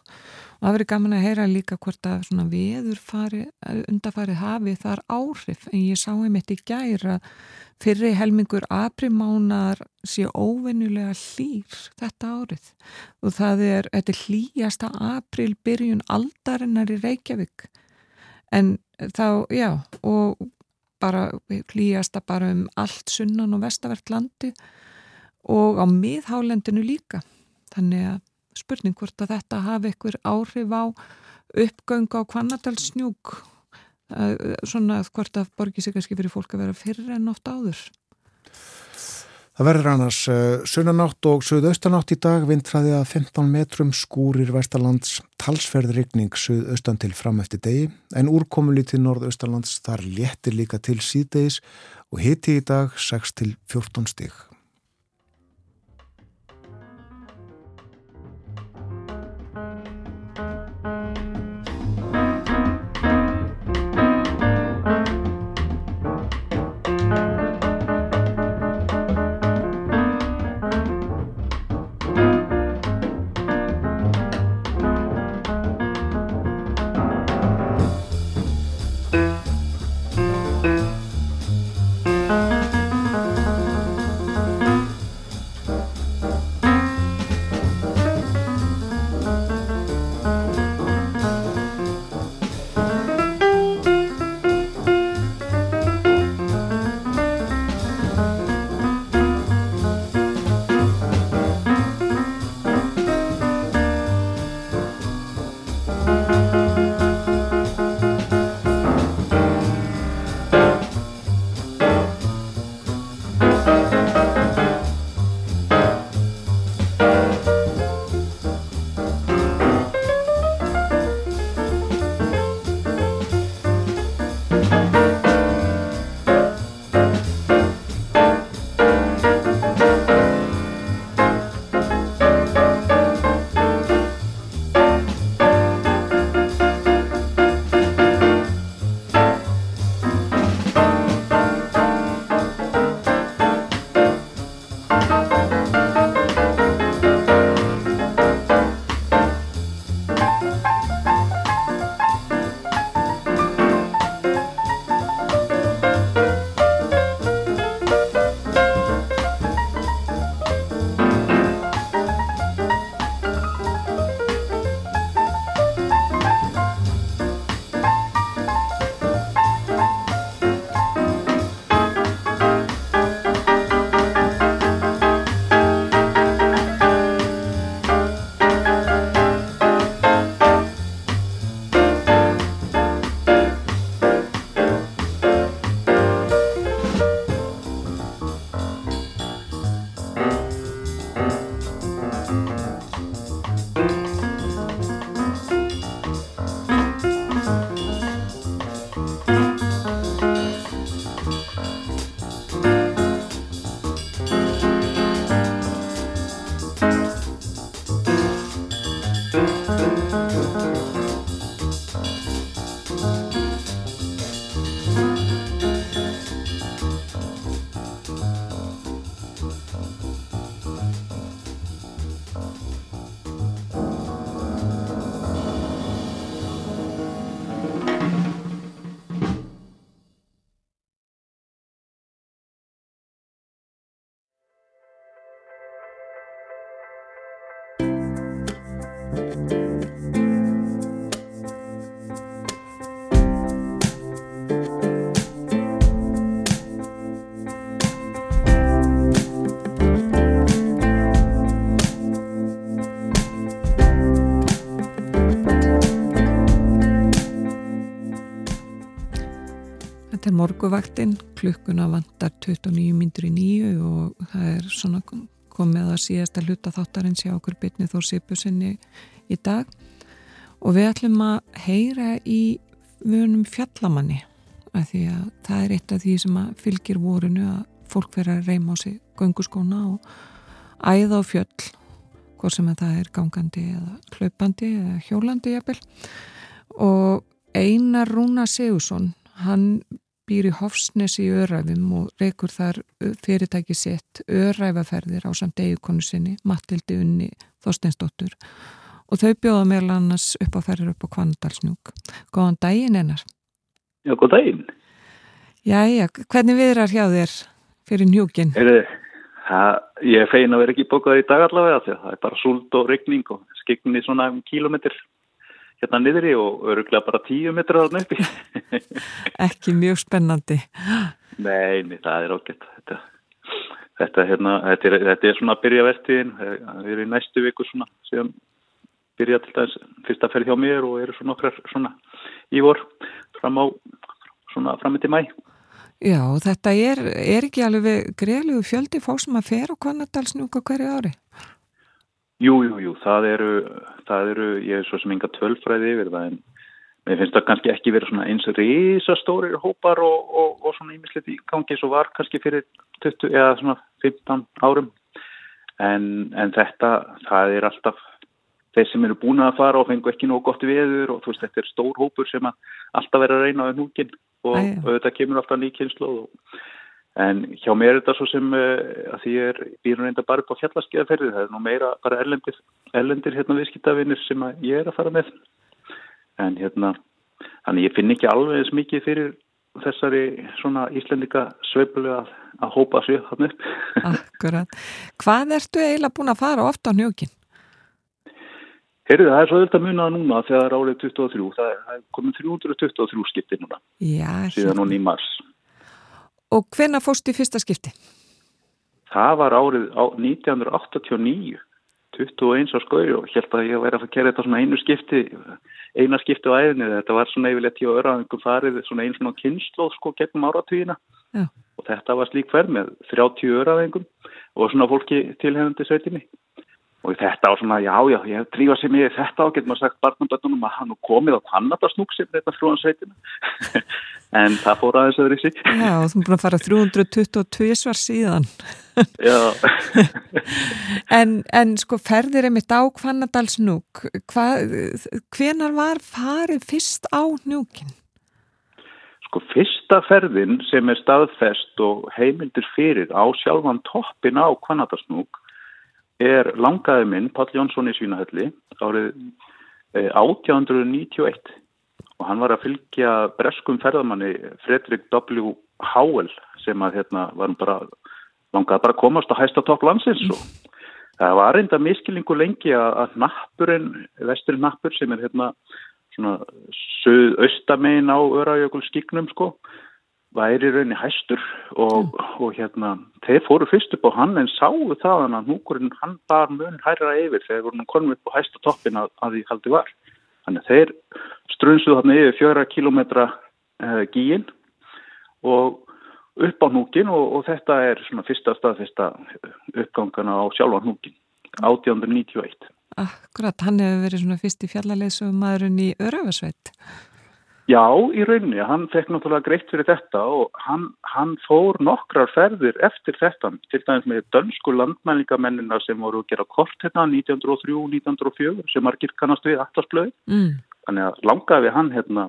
og það verið gaman að heyra líka hvort að svona veður fari, undarfarið hafi þar áhrif. En ég sá einmitt í gæra fyrir helmingur aprimánar sé óvennulega hlýr þetta árið. Og það er, þetta er hlýjasta april byrjun aldarinnar í Reykjavík. En þá, já og bara hlýjasta bara um allt sunnan og vestavert landi og á miðhálendinu líka þannig að spurning hvort að þetta hafi ykkur áhrif á uppgöng á kvannadalsnjúk svona hvort að borgi sig kannski fyrir fólk að vera fyrir en oft áður? Það verður annars uh, sunnanátt og söðaustanátt í dag. Vindræði að 15 metrum skúrir Vestarlands talsferðrykning söðaustan til fram eftir degi. En úrkomulítið norðaustalands þar léttir líka til síðdegis og hiti í dag 6 til 14 stig Þetta morguvaktinn, klukkuna vantar 29 myndur í nýju og það er svona komið að síðasta hluta þáttarins hjá okkur bytni þó sipusinni í dag. Og við ætlum að heyra í vunum fjallamanni af því að það er eitt af því sem fylgir vorinu að fólk verður að reyma á sig gönguskóna og æða á fjöll hvort sem að það er gangandi eða hlaupandi eða hjólandi jafnvel. Og Einar Rúna Sigursson hann býr í Hofsnes í Öræfum og reykur þar fyrirtæki sitt Öræfaferðir á samt eigikonu sinni Matildi Unni Þorsteinsdóttur. Og þau bjóða meðal annars upp á ferðir upp á Kvandalsnúk Góðan daginn einar. Já, góð daginn. Jæja, hvernig viðrar hjá þér fyrir njúkin? Heyrðu, ég er fegin að vera ekki bókaður í dag allavega því að það er bara súld og regning og skikninni svona um kílometr hérna niðri og öruglega bara tíu metrar á nöppi. Ekki mjög spennandi. Nei, nei, það er ágætt. Þetta, þetta, hérna, þetta, er, þetta er svona að byrja vertiðin. Við erum í næstu viku svona síðan byrja til dæs fyrsta ferð hjá mér og eru svona okkar svona í vor fram á svona fram til mæ. Já, þetta er, er ekki alveg greiðlegu fjöldi fólk sem að fer á Kvannadalsnúka hverju ári? Jú, jú, jú, það eru, það eru, ég er svo sem enga tölfræði yfir það en mér finnst það kannski ekki verið svona eins risastórir hópar og, og, og svona ímislegt í gangi eins og var kannski fyrir 20 eða svona 15 árum. En, en þetta, það er alltaf þeir sem eru búin að fara og fengu ekki nóg gott viður og þú veist þetta er stór hópur sem alltaf verður að reyna á núkinn og, og þetta kemur alltaf nýkynslu og En hjá mér er þetta svo sem uh, að því er býrun reynda bara upp á fjallaskiðaferði, það er nú meira bara erlendir, erlendir hérna viðskiptavinnir sem ég er að fara með. En hérna, þannig ég finn ekki alveg eins mikið fyrir þessari svona íslendika sveipulu að, að hópa sig þarna upp. Akkurat. Hvað ertu eiginlega búin að fara ofta á njókin? Heyrðu, það er svo að munað núna þegar það er árið 23, það er komið 323 skiptir núna, Já, síðan núna í mars. Og hvenna fóst í fyrsta skipti? Það var árið á 1989, 21 á skauði og held að ég væri að gera þetta svona einu skipti, eina skipti á æðinni. Þetta var svona yfirleitt í öraðingum farið svona einu svona kynnslóð sko gegnum áratvíðina Já. og þetta var slík ferð með 30 öraðingum og svona fólki tilhengandi sveitinni. Og þetta var svona, já, já, ég hef trífað sér mig þetta og getur maður sagt barnaböndunum að hann komið á kannadarsnúk sem þetta frúan sveitina. en það fór aðeins öðru í sig. Já, þú erum búin að fara 322 svar síðan. Já. en, en sko ferðir einmitt á Hvannadalsnúk, hvenar var farið fyrst á njúkin? Sko fyrsta ferðin sem er staðfest og heimildir fyrir á sjálfan toppin á Hvannadalsnúk er langaði minn, Pall Jónsson í Svínahalli, árið 1891 og hann var að fylgja breskum ferðamanni Fredrik W. Howell sem að hérna var bara langaði bara að komast á hæsta topp landsins og það var reynda miskilingu lengi að nappurinn, vesturinn nappur sem er hérna svona söð-austamein á Örajökul skiknum sko væri raunni hæstur og, og hérna þeir fóru fyrst upp á hann en sáu það hann að núkurinn hann bar mun hærra yfir þegar voru hann komið upp á hæsta toppin að, að því haldi var. Þannig þeir strunsuðu hann yfir fjöra kilometra uh, gíin og upp á núkin og, og þetta er svona fyrsta staðfesta uppgangana á sjálfa núkin 1891 Akkurat, hann hefur verið svona fyrst í fjallalesum maðurinn í Öröfarsveit Já, í rauninni, hann fekk náttúrulega greitt fyrir þetta og hann, hann fór nokkrar ferðir eftir þetta, til dæmis með dönsku landmælingamennina sem voru að gera kort hérna 1903-1904 sem margir kannast við aftarsblöði. mm. Þannig að langaði hann hérna,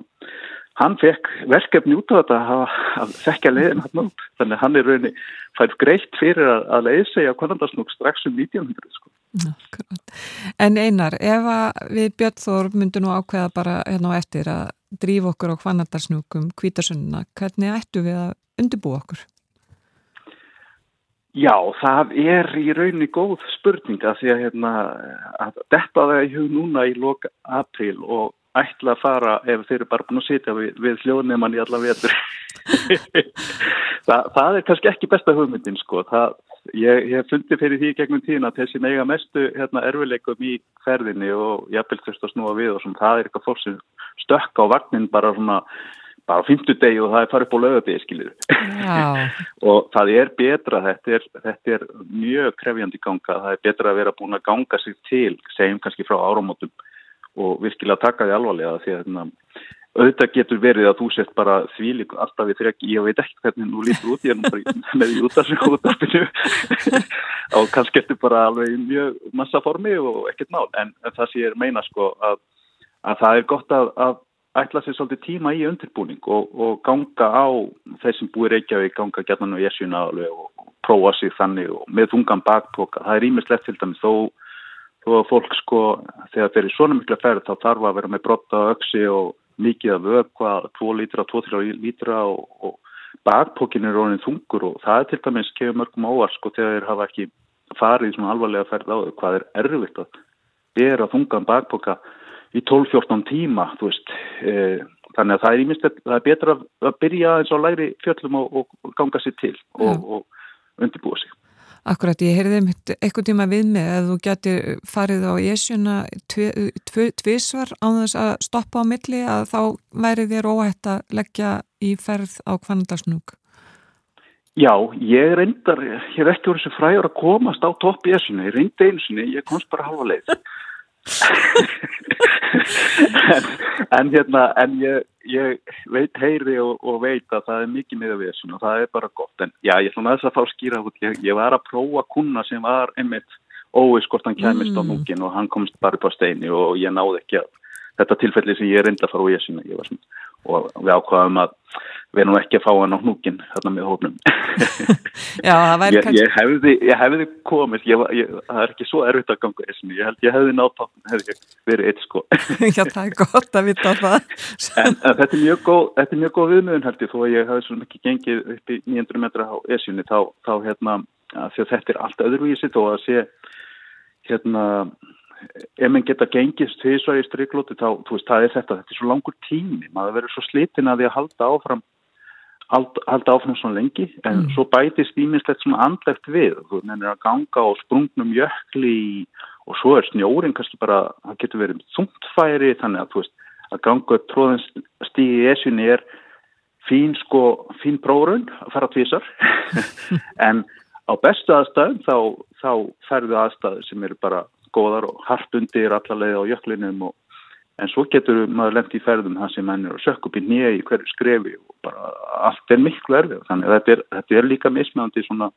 hann fekk verkefni út á þetta að, að þekka leiðin hann út. Þannig að hann er rauninni fætt greitt fyrir að, að leiði segja konandarsnúk strax um 1900 sko. Akkurat. En einar, ef við Björn Þór myndum nú ákveða bara hérna á eftir að drífa okkur á hvannadarsnúkum kvítasunna, hvernig ættu við að undirbúa okkur? Já, það er í rauninni góð spurning að því að, hérna, að þetta er í hug núna í loka april og ætla að fara ef þeir eru bara búin að sitja við, við hljóðnefman í alla vetur. það, það er kannski ekki besta hugmyndin sko. Það, ég hef fundið fyrir því gegnum tíðin að þessi mega mestu hérna, erfileikum í ferðinni og jafnvel þurft að snúa við og svona, það er eitthvað fólk sem stökka á vagnin bara svona bara á fymtudegi og það er farið upp á lögadegi skilir og það er betra, þetta er, þetta er mjög krefjandi ganga, það er betra að vera búin að ganga sig til, segjum kannski frá áramótum og virkilega taka því alvarlega því að hérna, auðvitað getur verið að þú sett bara þvílík alltaf við þrek, ég veit ekki hvernig nú lítur út, ég er nú bara í- með í útarsinu útarpinu og kannski eftir bara alveg mjög massa formi og ekkert mál, en, það sem ég meina sko að, að það er gott að, að ætla sér svolítið tíma í undirbúning og, og ganga á þeir sem búið Reykjavík, ganga gætnan og jesjuna alveg og, prófa sig þannig og með þungan bakpoka, það er ímislegt til dæmis þó þó að fólk sko, þegar þeir eru svona mikla ferð þá þarf að vera með brotta og öksi og mikið af vökva, 2 lítra, 2-3 lítra og, og bakpókin er orðin þungur og það er til dæmis kefur mörgum óvart sko þegar þeir hafa ekki farið í svona alvarlega ferð á þau, hvað er erfitt að bera þungan bakpóka í 12-14 tíma, þú veist, e, þannig að það er ímest, það er betra að, byrja eins og læri fjöllum og, og, og ganga sér til og, og undirbúa sig. Akkurat, ég heyrði mitt eitthvað tíma við mig að þú getur farið á jesjuna tvísvar á þess að stoppa á milli að þá væri þér óhætt að leggja í ferð á kvandarsnúk. Já, ég reyndar, ég ekki verið svo fræður að komast á topp essinu, ég reyndi einu sinni, ég komst bara halva leið. en, en hérna, en ég, ég veit heyri og, og veit að það er mikið miða essinu og það er bara gott. En já, ég að þess að fá skýra út, ég, ég var að prófa kuna sem var einmitt óvis hvort hann kæmist á núkin og hann komst bara upp á steini og ég náði ekki að þetta tilfelli sem ég reyndi að fara essinu, ég svona og við ákvaðum að við erum ekki að fá hann á hnúkin þarna með hófnum Já, það væri ég, kannski... ég, hefði, ég hefði komist ég, ég, það er ekki svo erfitt að ganga þessum ég held ég hefði nátt hefði ég verið eitt sko. Já, það er gott að vita það. en, þetta er mjög góð góð viðmiðun held ég þó að ég hefði svona ekki gengið upp í 900 metra á esjunni þá, þá hérna að því að þetta er allt öðruvísi þó að sé hérna ef mann geta gengist tvisvar í striklóti þá, þú veist, það er þetta, þetta er svo langur tími maður verður svo slitinn að því að halda áfram halda, halda áfram svona lengi en svo bætist ímislegt svona andlegt við, þú nennir að ganga á sprungnum jökli og svo er snjórin kannski bara, það getur verið þungtfæri, þannig að þú veist að ganga upp tróðin stíði í esjunni er fín sko, fín prófrun að fara tvísar en á bestu aðstæðum þá, þá ferðu aðstæður sem eru bara góðar og hart undir allalega á jöklinum og en svo getur maður lent í ferðum það sem menn er að sökk upp í nýja í hverju skrefi og bara allt er miklu erfið þannig að þetta er, þetta er líka mismjöndi svona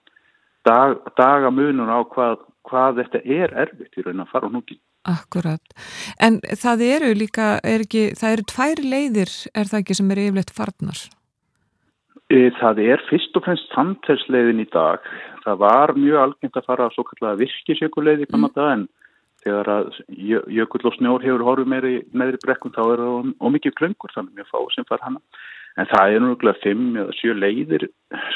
dag, dagamunur á hvað, hvað þetta er erfitt í raun að fara á núkin. Akkurat. En það eru líka, er ekki, það eru tvær leiðir, er það ekki, sem eru yfirleitt farnar? E, Það er fyrst og fremst samtelsleiðin í dag. Það var mjög algengt að fara á svo kallega virkisjökuleið í gamla dag en þegar að jö- jökull og snjór hefur horfið meiri meðri brekkum þá er það ómikið klöngur þannig mjög fá sem far hana. En það er núrulega fimm eða sjö leiðir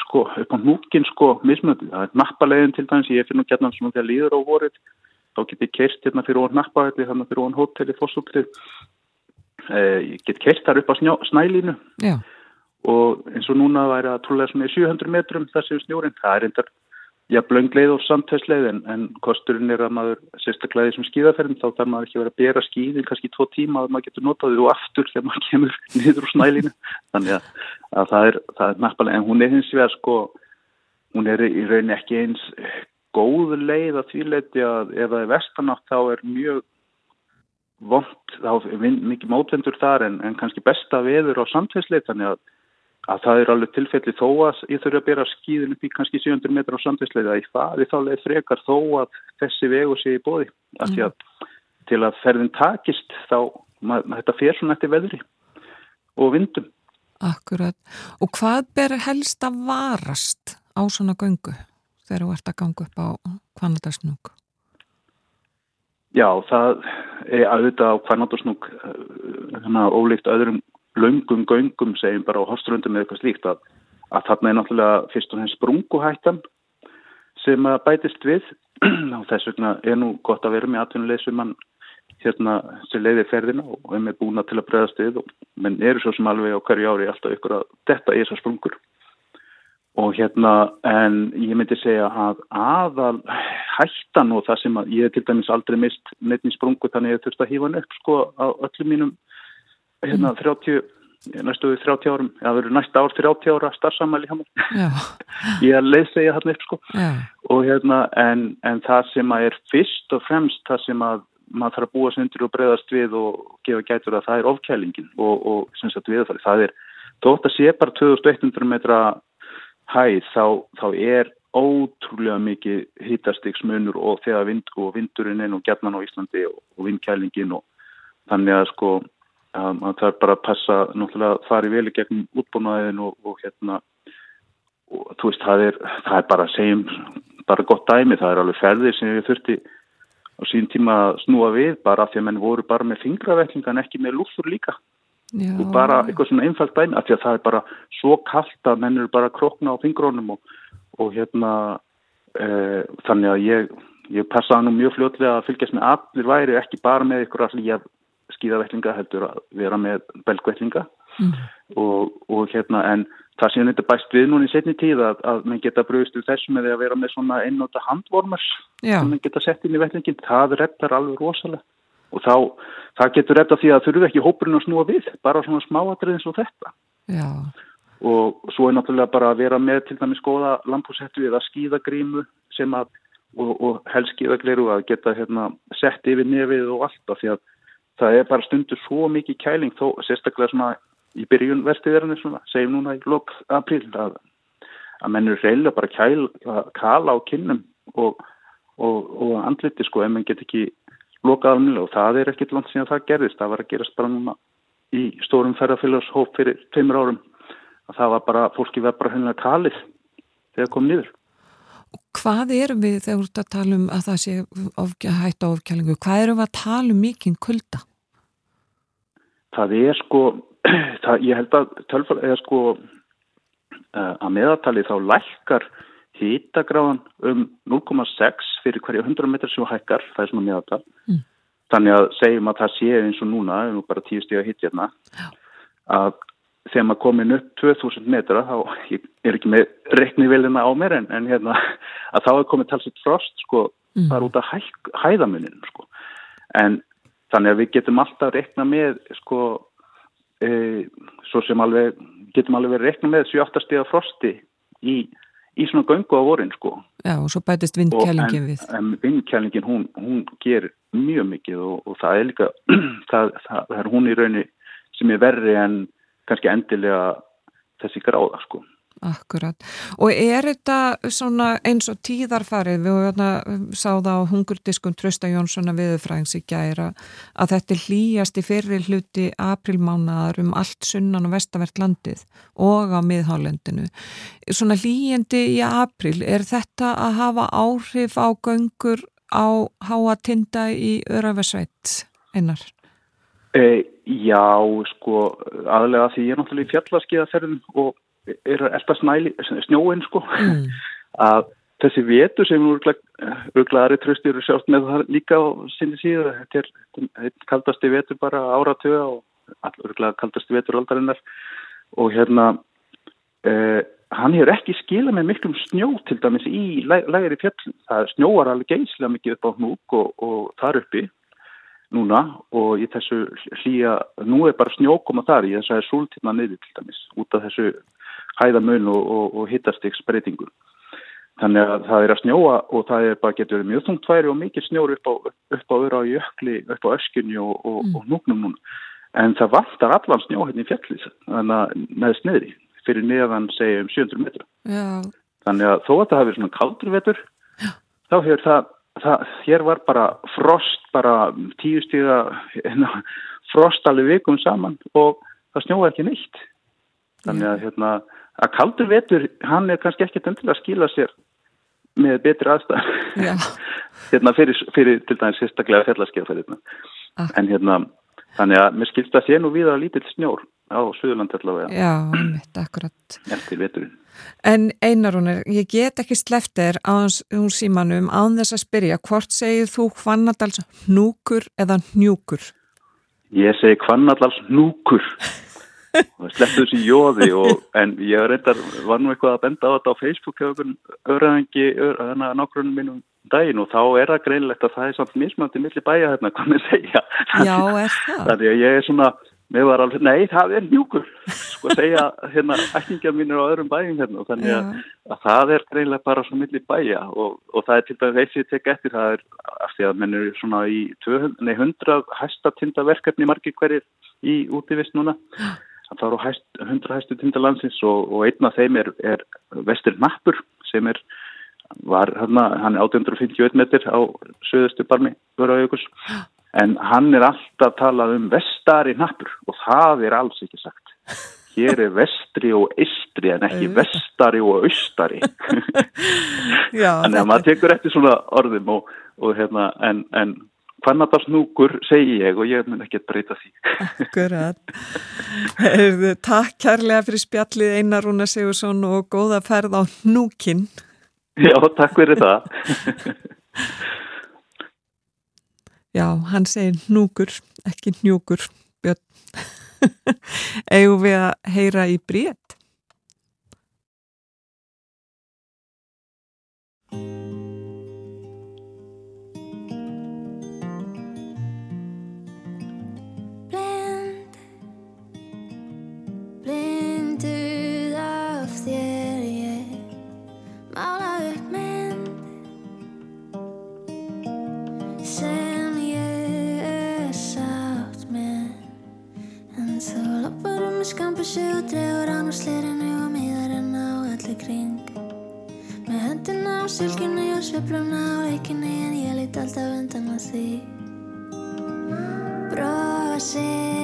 sko upp á núkin sko mismöndi. Það er nappaleiðin til dæmis, ég finn nú gætna svona þegar líður á vorið þá get ég keist hérna fyrir ofan nappavelli þannig fyrir ofan hóteli fórsúklið. Eh, ég get keist þar upp á snjó, snælínu Já. og eins og núna væri það trúlega svona í 700 metrum þessi snjórin, það er endar já, blöngleið og samtæsleið en, en kosturinn er að maður sérstaklega þessum skíðaferðum þá þarf maður ekki vera að bera skíðin kannski tvo tíma að maður getur notað þau og aftur þegar maður kemur niður úr snælinu. Þannig að, að það er, er nappalega en hún er hins vegar sko hún er í rauninni ekki eins góð leið að því leiti að ef það er vestanátt þá er mjög vond, þá er mikið mótvendur þar en, en kannski besta veður á samtæsleið þannig að að það er alveg tilfelli þó að ég þurfi að bera skíðin upp í kannski 700 metra á samtvisleið að ég faði þá leið frekar þó að þessi vegu sé í bóði af því að til að ferðin takist þá, mað, þetta fer svona eftir veðri og vindum Akkurat. Og hvað ber helst að varast á svona göngu þegar þú ert að ganga upp á kvanadarsnúk? Já, það er auðvitað á kvarnátusnúk þannig að ólíkt öðrum löngum göngum segjum bara á hostrundum eða eitthvað slíkt að, að þarna er náttúrulega fyrst og hennst sprunguhættan sem að bætist við. Og þess vegna er nú gott að vera með atvinnuleg sem mann hérna sem leiðir ferðina og er með búna til að bregðast við. Og menn eru svo sem alveg á hverju ári alltaf ykkur að detta í þessar sprungur. Og hérna en ég myndi segja að aðal hættan og það sem að ég til dæmis aldrei mist neitt í sprungu þannig að ég þurfti að hífa hann upp sko á öllum mínum hérna 30 næstu við 30 árum, það verður næsta ár 30 ára starfsamæli hjá mér. Já, Ég er leiðsegja þarna upp sko já, og hérna en, en það sem að er fyrst og fremst það sem að maður þarf að búa sig undir og breyðast við og gefa gætur að það er ofkælingin og, og sem sagt viðfæri. Það er, þótt að sé bara 2100 metra hæð þá, þá er ótrúlega mikið hittastiksmunur og þegar vind, og vindurinn nú gætnan á Íslandi og, og vindkælingin og þannig að sko að maður þarf bara að passa náttúrulega að fara í veli gegn útbúnaðin og, og hérna og þú veist það er, það er bara segjum bara gott dæmi, það er alveg ferðir sem við þurfti á sín tíma að snúa við bara af því að menn voru bara með fingravellinga en ekki með lúfur líka já. og bara eitthvað svona einfalt dæmi af því að það er bara svo kallt að menn eru bara að krokna á fingrónum og, og hérna e, þannig að ég, ég passaði nú mjög fljótlega að fylgjast með allir væri ekki bara með ykkur að hlýja skíðavellinga heldur að vera með belgvellinga Mm. og, og hérna en það sem þetta bæst við núna í setni tíð að, að menn geta bröðist við þessu með því að vera með svona einnóta handvormars Já, sem menn geta sett inn í vellingin, það reddar alveg rosalega. Og þá, það getur redda því að þurfu ekki hópurinn að snúa við bara svona smáatrið eins og þetta. Já, og svo er náttúrulega bara að vera með til dæmis góða lampúsettu eða skíðagrímu sem að og, og helst skíðagleiru að geta hérna sett yfir nefið og allt af því að það er bara stundur svo mikið kæling þó sérstaklega svona í byrjun verstiðarinn svona, segjum núna í lok april að, að menn eru reyðilega bara kæl, kala á kinnum og, og, og andliti sko ef menn get ekki lokað alveg og það er ekkit langt síðan það gerðist, það var að gerast bara núna í stórum ferðarfélagshóp fyrir tveimur árum. Að það var bara, fólki verð bara hennilega kalið þegar kom niður. hvað erum við þegar þú ert að tala um að það sé ofgja, hætta ofkjælingu, hvað erum við að tala um mikinn kulda? Það er sko, það, ég held að tölfæl er sko uh, að meðatali þá lækkar hýtagráðan um 0,6 fyrir hverja 100 metrar sem hækkar, það er svona meðatal. Mm. Þannig að segjum að það sé eins og núna, nú bara tíu stíða hitt hérna, að þegar maður komin upp 2000 metra, þá er ekki með reiknivelina á mér en, en hérna, að þá er komið talsitt frost sko, Mm. bara út af hæ, hæðamuninu sko. En þannig að við getum alltaf reikna með sko, e, svo sem alveg, getum alveg verið reikna með 7-8 stíða frosti í, í svona göngu á vorin sko. Já, og svo bætist en, við. En vindkælingin hún, hún ger mjög mikið og, og það er líka, það, það, það er hún í raunni sem er verri en kannski endilega þessi gráða sko. Akkurat. Og er þetta svona eins og tíðarfarið, við hérna, sá það á hungurdiskun Trösta Jónssona viðurfræðings í gæra að þetta hlýjast í fyrri hluti aprilmánaðar um allt sunnan og vestavert landið og á miðhálendinu. Svona hlýjandi í april, er þetta að hafa áhrif á göngur á háa tinda í Öraversveit einar? E, já, sko, aðlega því ég er náttúrulega í fjallaskiðaferðum og er að elda snæli, snjóin sko, Mm. að þessi vetur sem örglaðari tröstir eru sjást með það líka á sinni síðu, þetta er, kaldasti vetur bara áratöga og örglaða kaldasti vetur aldarinnar. Og hérna eh, hann hefur ekki skila með miklum snjó til dæmis í læ- lægri fjöllum, það snjóar alveg geislega mikið upp á hnúk og, og þar uppi núna og í þessu hlýja, nú er bara snjókoma þar í þess að það er súltíma niður til dæmis út af þessu hæðamun og, og, og hittastiks breytingu. Þannig að það er að snjóa og það er bara getur mjög þungt færi og mikið snjór upp á, upp á öra og jökli, upp á öskunni og, og, Mm. og núknum núna. En það vantar allan snjó hérna í fjallið þannig að með sniðri fyrir neðan segjum 700 metra. Já, Þannig að þó að það hafi svona kaldur vetur, þá hefur það, það, hér var bara frost, bara tíu stíða frost alveg vikum saman og það snjóði ekki neitt. Þannig að, hérna, að kaldur vetur, hann er kannski ekkert endilega að skila sér með betri aðstæðar. já, hérna fyrir, fyrir til dæmis sérstaklega fjallarskeiðafæðirna. Ah. En hérna, þannig að mér skilst að sé nú við að lítill snjór á Suðurland allavega já, mitt, akkurat. eftir veturinn. En einar hún er, ég get ekki sleftir á hans hún símanum án þess að spyrja hvort segir þú hvannadals hnúkur eða hnjúkur? Ég segi hvannallals núkur og slepptu þessi jóði og, en ég reyndar, var nú eitthvað að benda á þetta á Facebook hjá okkur öðræðingi að nákvæmum mínum daginn og þá er það greinlegt að það er samt mismandi milli bæja hérna, hvað með segja. Já, er það? þannig að ég er svona mér var alveg, nei, það er mjúkur sko að segja, hérna, ættingja mínir á öðrum bæjum hérna og þannig að, að það er greinlega bara svo milli bæja og, og það er til dæmis eitt sem ég tek eftir það er af því að menn eru svona í 200, nei, 100 hæsta tindaverkefni margir hverjir í útivist núna. Það eru hæst, 100 hæstu tindalandsins og, og einn af þeim er, er Vestur Nappur sem er var hérna, hann er 851 metr á söðustu barmi Vöraaukus en hann er alltaf talað um vestari nappur og það er alls ekki sagt. Hér er vestri og eistri en ekki vestari og austari. Þannig að maður tekur eftir svona orðum og, og hérna en, en hvernig það snúkur segi ég og ég mun ekki að breyta því. Akkurat. Takk kærlega fyrir spjallið Einar Rúna Sigursson og góða ferð á núkin Já, takk fyrir það Já, hann segir núkur, ekki njúkur, Björn. Eigum við að heyra í brét? Skambussi og dregur án á slirinu og miðarinn á allir kring. Með höndina á sylginni og sveifluna á leikinni en ég lít alltaf undan að því. Brosið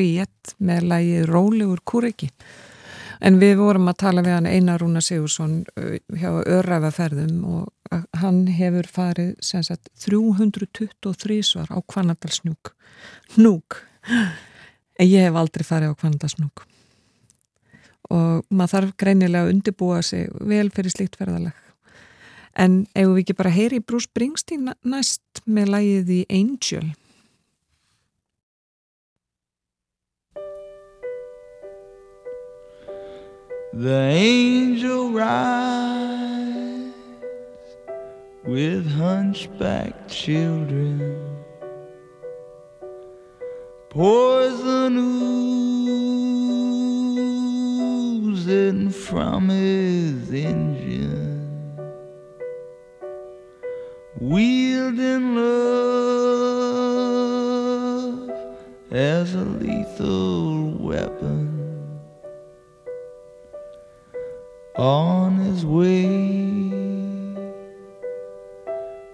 Bríett með lægið Rólegur kúriki En við vorum að tala við hann Einar Rúna Sigursson uh, hjá Öræfaferðum og hann hefur farið sagt, 323 svar á Kvanadalsnúk. Núk. En ég hef aldrei farið á Kvanadalsnúk. Og maður þarf greinilega að undibúa sig vel fyrir slíkt ferðaleg. En ef við ekki bara heyri Bruce Springsteen næst með lægið í Angel The angel rides with hunchback children, poison oozing from his engine, wielding love as a lethal on his way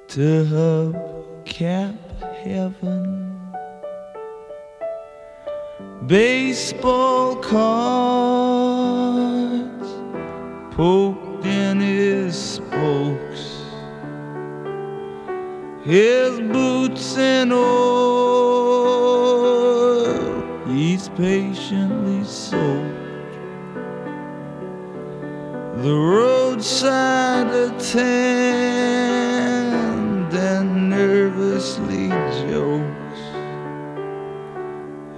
to hubcap heaven. Baseball cards poked in his spokes, his boots in oil, he's patiently the roadside attendant nervously jokes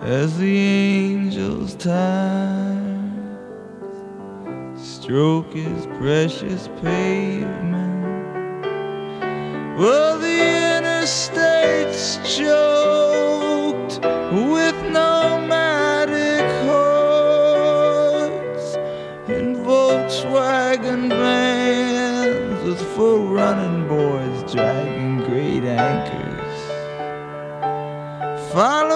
as the angels time stroke his precious pavement. Well, the interstate's choked boards for running boards dragging great anchors. Follow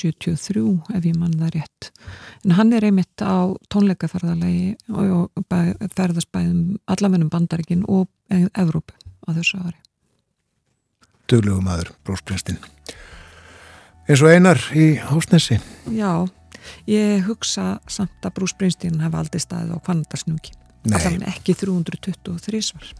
73 ef ég mann það rétt. En hann er einmitt á tónleikaferðalagi og ferðast bæðum allamennum bandaríkin og Evrópu á þessu ári. Duglegu maður, Bruce Springsteen eins og einar í Hósnesi Já, ég hugsa samt að Bruce Springsteen hef aldrei staðið á kvandarsnúki allaveg ekki 323 svar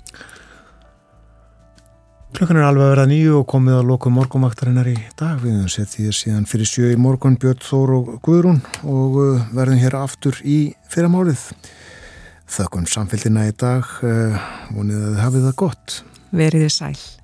Klukkan er alveg að vera nýju og komið að loku morgumaktarinnar í dag. Við því að síðan fyrir sjö í morgun Björn Þór og Guðrún og uh, verðum hér aftur í fyrramálið. Þökkum samfélgina í dag. Uh, vonið að þið hafið það gott. Verið þið sæl.